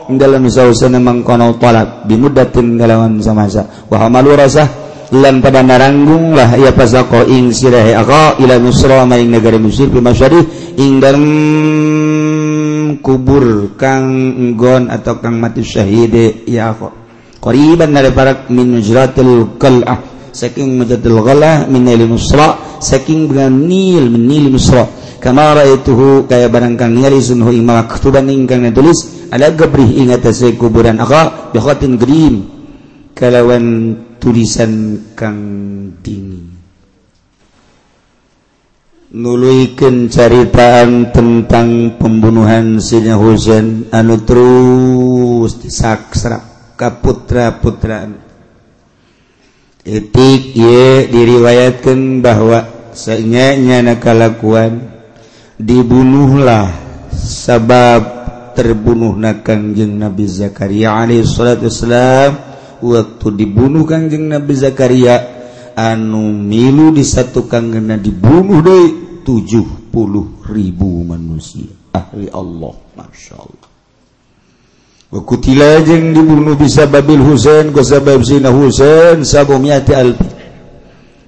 ing dalam sausene mengkono talab. Bimuddatin kalawan samasa. Wa hamalu rasah lan pada naranggung lah ia pasako ing sirahe aka ila misra ma ing negara misir bimasyarih ing dalam kubur kang enggon atau kang mati syahide ya aka qariban dari parak min nujratil qal'ah. Saking nujratil qal'ah min al misra saking beraniil menil musra kama raituhu kaya barang kang ningali sunhu ing maktuban ingkang ditulis ala gabrih ing atase kuburan akha bi khatin grim kalawan tulisan kang dingin. Nuluikan caritaan tentang pembunuhan Sina Husain anu terus disaksra kaputra putraan etik ye diriwayatkan bahwa senyanya nakalakuan dibunuhlah sabab terbunuh na Kangjeng Nabi Zakaria alaihi salatu wassalam. Waktu dibunuh Kangjeng Nabi Zakaria anu milu disatukan kena dibunuh deui 70 ribu manusia. Ahli Allah Masya Allah. Bekutila jeung dibunuh bisa Babil Husain ku sabab zina Husain sagomyati alfi.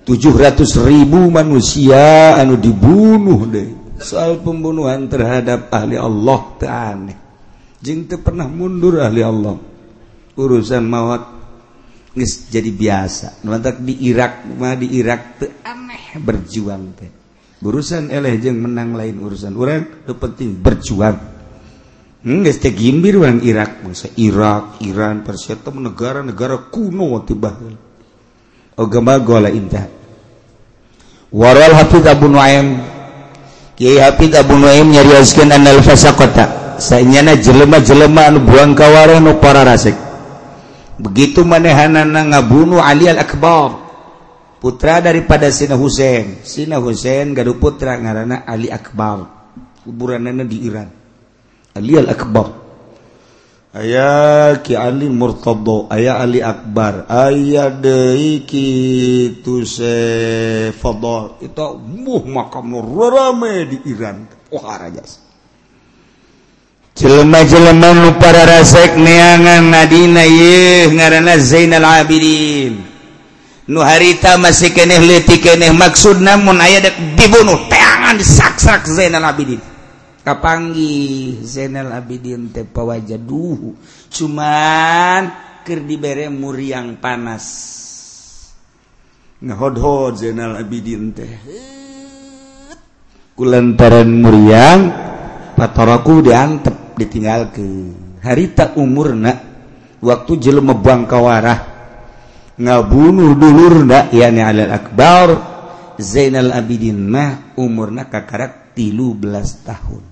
700 ribu manusia anu dibunuh deh. Soal pembunuhan terhadap ahli Allah aneh. Jeung teu pernah mundur ahli Allah. Urusan mawat geus jadi biasa. Mantak di Irak mah di Irak teu aneh berjuang teh. Urusan eleh jeung menang lain urusan urang, penting berjuang. gimbirwan Irak bangsa Irak Iran Persia negara-negara kuno tiba. Oh, Agama gola indah waral hafid Abu Nuaim. Kiai hafid Abu Nuaim nyarioskeun anal kota. Saenyana jelema-jelema anu buang kawara nu para rasik. Begitu manehanana ngabunuh Ali al Akbar putra daripada Sina Husain Sina Husain gaduh putra ngaranna Ali Akbar. Kuburanana di Iran. Ali al-Akbar. Ayah Ki Ali Murtado Ayah Ali Akbar. Ayah deui kitu se Fadl itu muh makam rame di Iran. Wah rajas jelema-jelema para rasek neangan Nadina ye ngaranna Zainal Abidin. Nu harita masih keneh leutik keneh maksud namun aya dek dibunuh teangan disaksak Zainal Abidin kapanggi Zainal Abidin teh wajah duhu cuman keur dibere muriang panas. Ngahodhod Zainal Abidin teh. Kulantaran muriang pataraku diantep ditinggal ke harita umurna waktu jelema buang kawarah. Ngabunuh dulurna yani alal akbar. Zainal Abidin mah umurna kakarak tilu belas tahun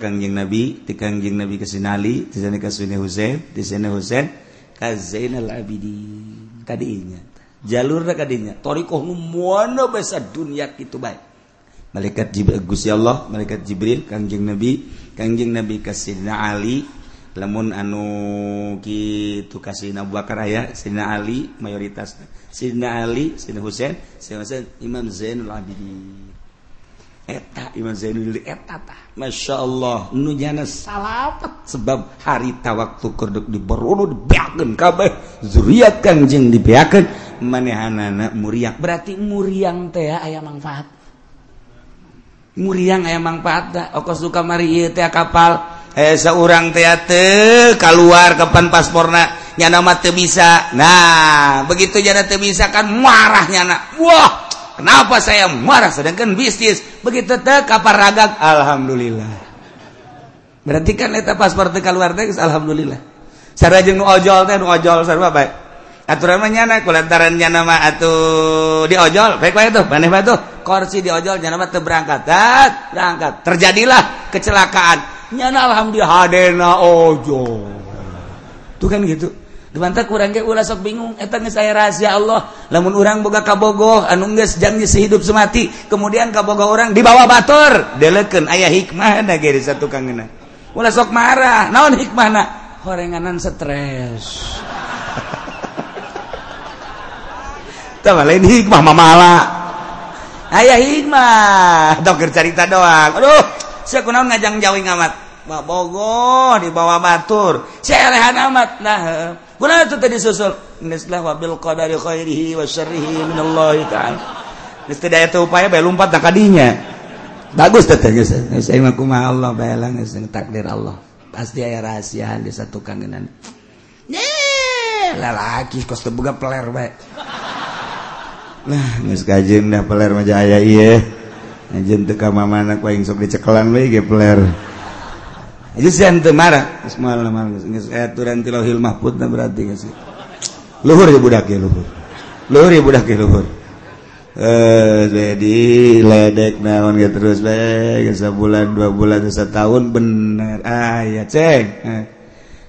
tanjing nabi ti tikangjing nabi kesinali di sana kasuni Husain di sana Husain ka Zainal Abidin. Kadinya. Jalur kadinya. Torikoh muana basa dunia kitu baik. Malaikat Jibril Gusti Allah malaikat Jibril kangjing nabi kangjing nabi ka Sayyidina Ali lemun anu gitu kasih Bakar ya Sina Ali mayoritas. Sina Ali Sina Husain Sina Husain Imam Zainul Abidin. Eta Imam Zainul eta tah. Masya Allah nu jana salapet sebab harita waktu kerduk diberono dibeakeun kabeh. Zuriat kangjeng dibeakeun manehanana muriak. Berarti muriang teh aya manfaat. Muriang aya manfaat da okos suka mari ieu teh kapal. Eh seorang teate keluar kapan pasporna nyana mah teu bisa nah begitu nyana teu bisa kan marah nyana wah kenapa saya marah? Sedangkan bisnis. Begitu teh kapal ragak alhamdulillah. Berarti kan eta paspor teh keluar teh alhamdulillah. Sarajeng nu ojol teh nu ojol sarua bae aturan mah nyana kulantarannya nama atau di ojol. Baik baik tuh maneh tuh. Kursi di ojol nyana mah berangkat dat berangkat. Terjadilah kecelakaan nyana alhamdulillah hadena oh, ojo tuh kan gitu. Demanta kurang ke ulah sok bingung eta geus saya rahasia Allah. Lamun urang boga kabogoh anu geus janji sehidup semati kemudian kabogoh orang dibawa batur. Delekeun aya hikmah da ge satu kangeuna ulah sok marah naon hikmahna? Horenganan stres. Tah lain hikmah mamala. Aya hikmah. Dok cerita doang. Aduh saya kunaon ngajang jawi ngamat? Bogo dibawa batur sehan amat nah guna itu tadi susul nislah wabil qadari khairihi wa syarrihi minallahi ta'ala Nista daya teu upaya bae lompat na kadinya. Bagus teh geus. Saya ayeuna kumaha Allah bae lang geus takdir Allah. Pasti aya rahasia di satu kangenan. Lalaki kos teu boga peler bae. Nah, geus kajeun dah peler mah ayah ieu. Najin teu ka mamana ku aing sok dicekelan we ge peler. Eh, berarti luhur ya budak ya luhur. Luhur ya budak ya luhur. Eh jadi ledek naon terus bulan dua bulan setahun bener. Ah ya ceng. Eh,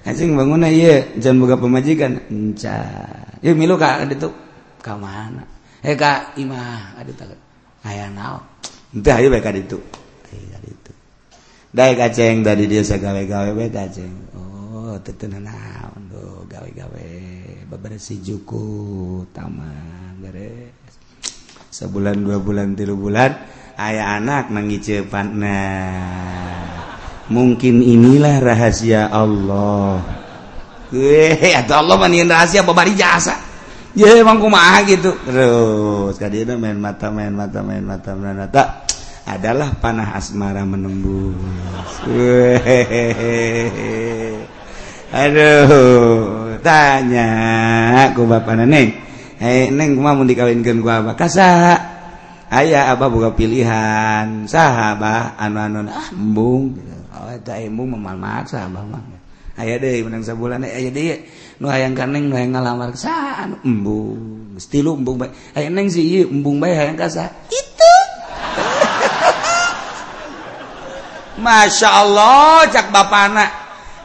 anjing bangun iya jangan buka pemajikan. Enca. Ya milu kak ada tuh. Mana? Eh kak imah ada tak ayah naon? Entah ayo baik itu dai kaceng tadi dia gawe gawe baik kaceng. Oh tetenan naon do gawe gawe beberesi juku taman beres. Sebulan dua bulan tiga bulan ayah anak mengicepan nah mungkin inilah rahasia Allah. Weh, atau Allah manin rahasia babari jasa? Emang ku ma gitu? Terus main mata main mata main mata mata adalah panah asmara menembus. Aduh, tanya aku bapak neng. Hei, neng mau dikawinkan ku abah. Kasaha. Ayah abah buka pilihan. Sahabah anu-anu ah embung. Oh, itu embung memalmat, sahabah mah. Aya deui menang sabulan aya deui. Nu hayang kaneng nu hayang ngalamar saha anu embung. Stilu embung bae. Ayah neng sih, embung bae hayang ka saha. Masya Allah cak anak.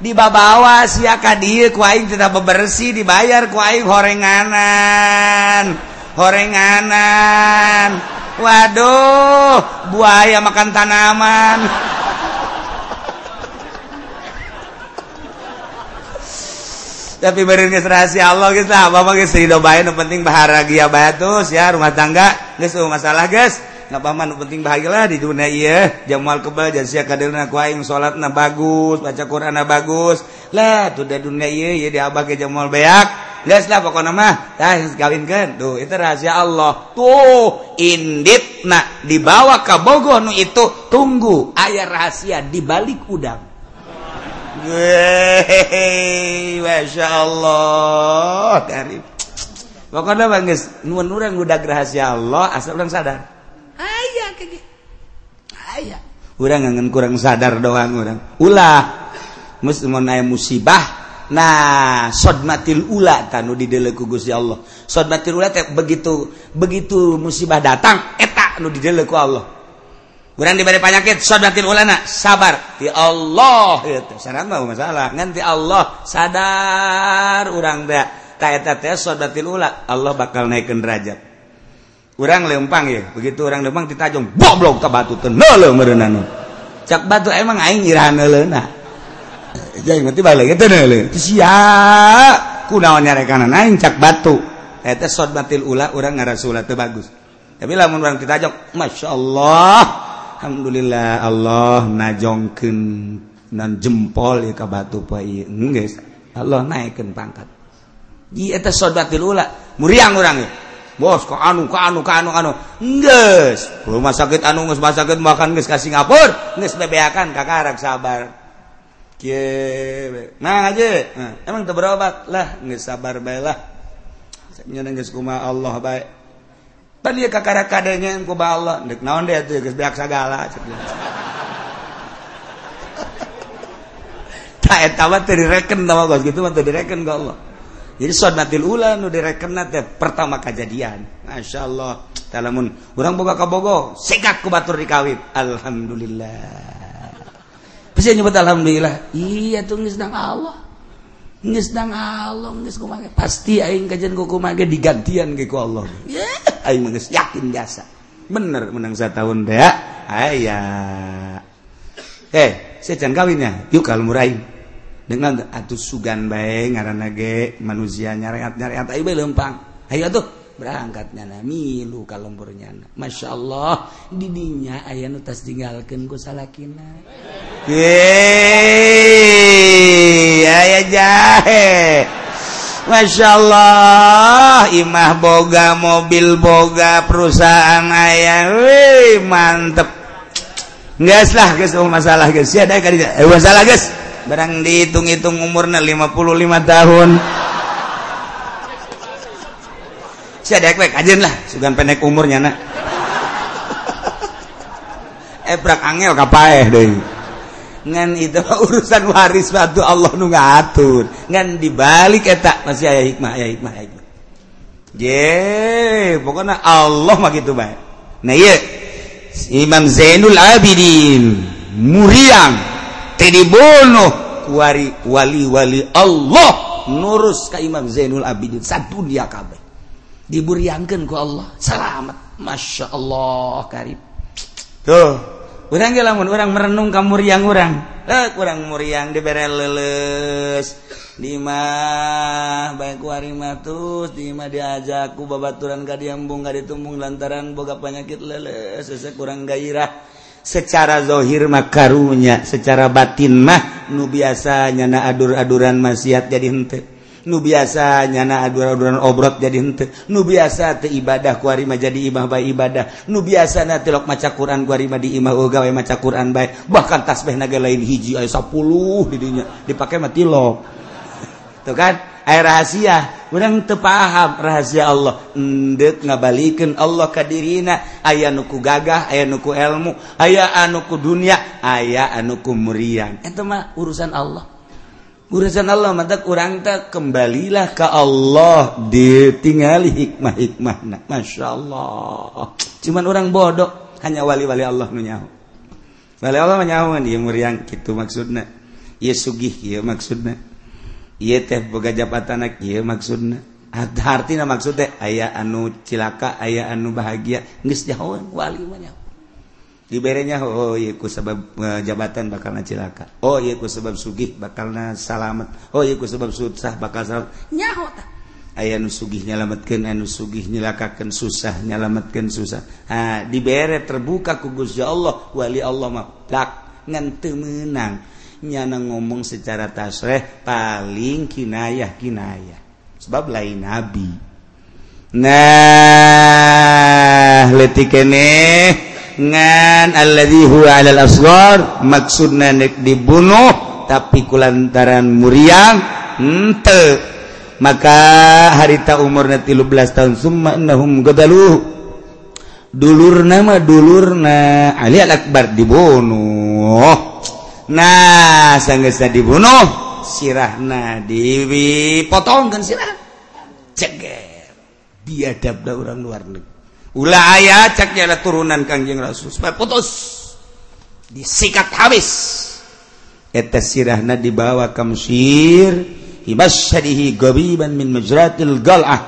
Dibabawa siaka dia kuaing tidak bebersih dibayar kuaing horenganan. Horenganan. Waduh buaya makan tanaman. Tapi beri rahasia Allah gitu apa apa guys baik penting bahagia batus ya rumah tangga. Guys masalah guys napaman penting bahagialah di dunia iya. Jamal kebal jasa kadirna kuaing salat na bagus baca Quran na bagus. Lah tuh da dunia iya iya di abah ke jamal beak. Gas lah pokoknya mah tah kawinkeun. Tuh itu rahasia Allah. Tuh inditna dibawa ke Bogor nu itu tunggu aya rahasia di balik udang. Weh, Masya Allah, karib. Pokoknya bangis, nuan orang udah rahasia Allah, asal orang sadar. ngan kurang sadar doang orang ulah mus aya musibah nah sodmatil ula tanu ku Gusti Allah. Sodmatil ula teh begitu begitu musibah datang eta nu ku Allah. Kurang diberi penyakit sodmatil ulana sabar. Ti Allah itu sarang mau masalah nganti Allah sadar urang teh. Ta eta teh sodmatil ula Allah bakal naikin derajat. kurang lempang ya. Begitu orang lempang ditajung boblok ke batu tenelo merenang cak batu emang aing irahan leuna jadi ngerti balik itu nele sia kunaonnya rekanan aing cak batu. Eh, eta sod batil ula orang ngarasulah teu bagus. Tapi lamun orang ditajong masya Allah alhamdulillah Allah najongkeun nan jempol ya ka batu pai geus Allah naikkan pangkat. Di eta sod batil ula muriang urang ya. bos kok anu ka anu ka anu anu. Nges. Rumah sakit anu nges rumah sakit makan nges ke Singapura. Nges bebeakan kakarak sabar. Kie. nah aja. Nah, emang tuh berobat? Lah nges sabar baiklah saya nges kuma Allah baik tadi ya kakarak kadanya yang kuma Allah. Dek naon deh tuh nges beak segala tak etawa tuh direken sama gos gitu mah tuh direken ke Allah. Jadi sunnatil ula nu direkenna teh pertama kejadian. Masya Allah talamun urang boga kabogo segak ku batur dikawin alhamdulillah. Bisa nyebut alhamdulillah. Iya tuh geus nang Allah. Geus nang Allah geus kumaha pasti aing kajian ku kumaha digantian ge ku Allah. Ya aing geus yakin biasa. Bener menang tahun teh ya. Aya. Eh saya can kawinnya yuk kalau murahin dengan atuh sugan baik ngaranage manusia nyareat nyareat ayo bae lempang. Ayo tuh berangkatnya na milu kalempurnya na. Masya Allah didinya aya nu tas tinggalkeun ku salakina. Ye aya jahe. Masya Allah imah boga mobil boga perusahaan ayah wih mantep. Nggak lah guys. Oh, masalah guys. Ya ada kan masalah guys. Barang dihitung-hitung umurnya 55 tahun. Saya dek aja lah sugan pendek umurnya nak. Ebrak angel kapaeh deh ngan itu urusan waris batu Allah nu ngatur. Ngan dibalik eta masih ayah hikmah ayah hikmah ayah hikmah. Je pokoknya Allah mah gitu baik. Nah iya. Imam Zainul Abidin Muriang dibunuh kuari wali-wali Allah. Nurus ka Imam Zainul Abidin. Satu dia kabeh. Diburiangkan ku Allah. Selamat. Masya Allah karib tuh orang lamun orang merenung kamu riang orang eh kurang muriang dibere leles dimah baik kuari di mah diajak ku babaturan ka diambung ka ditumbung lantaran boga penyakit leles sesek kurang gairah. secara dhohir makarunya secara batin mah nu biasa nyana adur-aduran maksiat jadi hente nu biasa nyana adur-aduran obrot jadi henteu. Nu biasa te ibadah kuarima jadi imah bae ibadah. Nu biasa na tilok maca Quran kuarima di imah oga wae maca Quran bae. Bahkan tasbih naga lain hiji aya 10 di dinya dipake mah tilok. Tuh kan? air rahasia. Kurang tepaham rahasia Allah. Endek ngabalikin Allah kadirina aya nuku gagah aya nuku ilmu aya anuku dunia aya anuku muriang itu mah urusan Allah. Urusan Allah mata kurang tak kembalilah ke Allah. Ditinggali hikmah hikmah nah, masya Allah cuman orang bodoh. Hanya wali-wali Allah menyahu wali Allah menyahu dia muriang gitu maksudnya ya sugih ya maksudnya jabatan maksudna? Maksud aya anu cilaka aya anu bahagia Jawanwalinya dibernya oh yiku sebab e, jabatan bakal na cilaka. Oh yiku sebab sugih bakal na salamet. Oh yiku sebab susah bakal salamet. Nyaho ta aya nu sugih nyalametkeun anu sugih nyilakakan susah nyalametkeun susah. Ha dibere terbuka ku Gusti Allah wali Allah mah. Plak ngan nyana ngomong secara tasreh paling kinayah kinayah sebab lain nabi. Nah letik kene. Ngan alladhi huwa alal asghar. Maksudna nek dibunuh tapi kulantaran muriang ente. Maka harita umurnya 13 tahun summa innahum gadaluhu dulur nama dulur na Ali Al Akbar dibunuh. nah sang dibunuh sirahna Dewi potongkan sirah. Ceger. Biadab da orang luar negeri ulah ayah caknya ada turunan kangjeng rasul. Supaya putus. Disikat habis. Eta sirahna dibawa ke Mesir. Hibasyadihi gabiban min majratil gal'ah.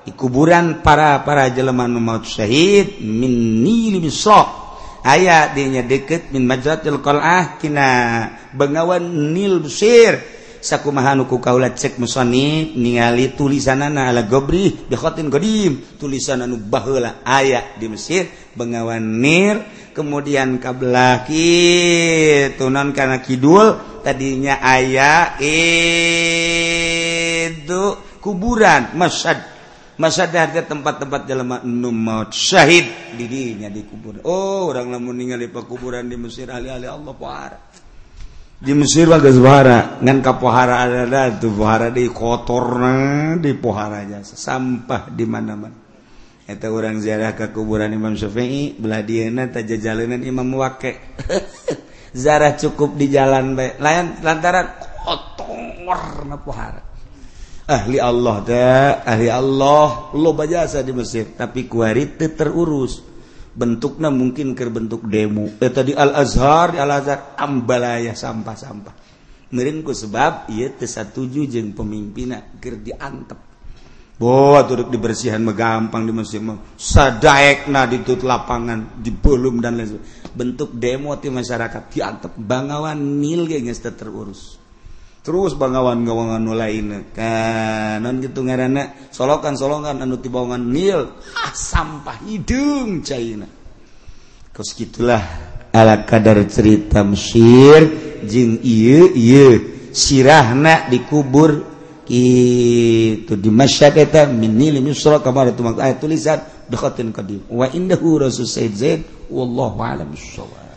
Di kuburan para para jelema nu maut syahid min nil misra. aya dinya deket min majratil qal'ah kina bengawan nil busir sakumahanuku kaula cek musoni ningali tulisanana ala gobri dikhotin godim tulisan anu baheula aya di Mesir bengawan nir kemudian kabelah tunan karena kana kidul tadinya aya itu kuburan masyad masa harga tempat-tempat jelema nu maut syahid dirinya di kubur. Oh orang lamun ningali kuburan di Mesir. Ahli-ahli Allah pohara di Mesir bagus pohara ngan ka pohara ada tuh pohara di kotorna di pohara sampah di mana-mana. Eta orang ziarah ke kuburan Imam Syafi'i belah dieuna tajajalenan Imam Wake ziarah cukup di jalan bae lain lantaran kotor na pohara ahli Allah dah ahli Allah. Lo bajasa di Mesir. Tapi kuari terurus. Bentuknya mungkin ke bentuk demo. Eh, tadi Al Azhar Al Azhar ambalaya sampah-sampah meringku sebab iya ieu tersatuju jeng pemimpinnya ker diantep. Wah, turut dibersihan megampang di Mesir mah. di ditut lapangan, dibelum dan lain sebagainya. Bentuk demo di masyarakat diantep. Bangawan nil geus terurus. terus bangawan gawangan lain kanan gitu ngaana solokan-solongan anu dibawangan nil. Ah, sampah hidung caina. Kos gitulah ala kadar cerita Mesir jing iye iye sirahna dikubur itu di masyarakat minil yusra kamar itu ayat tulisan. Dekatin kadim. Wa indahu rasul sayyid zaid. Wallahu alam bissawab.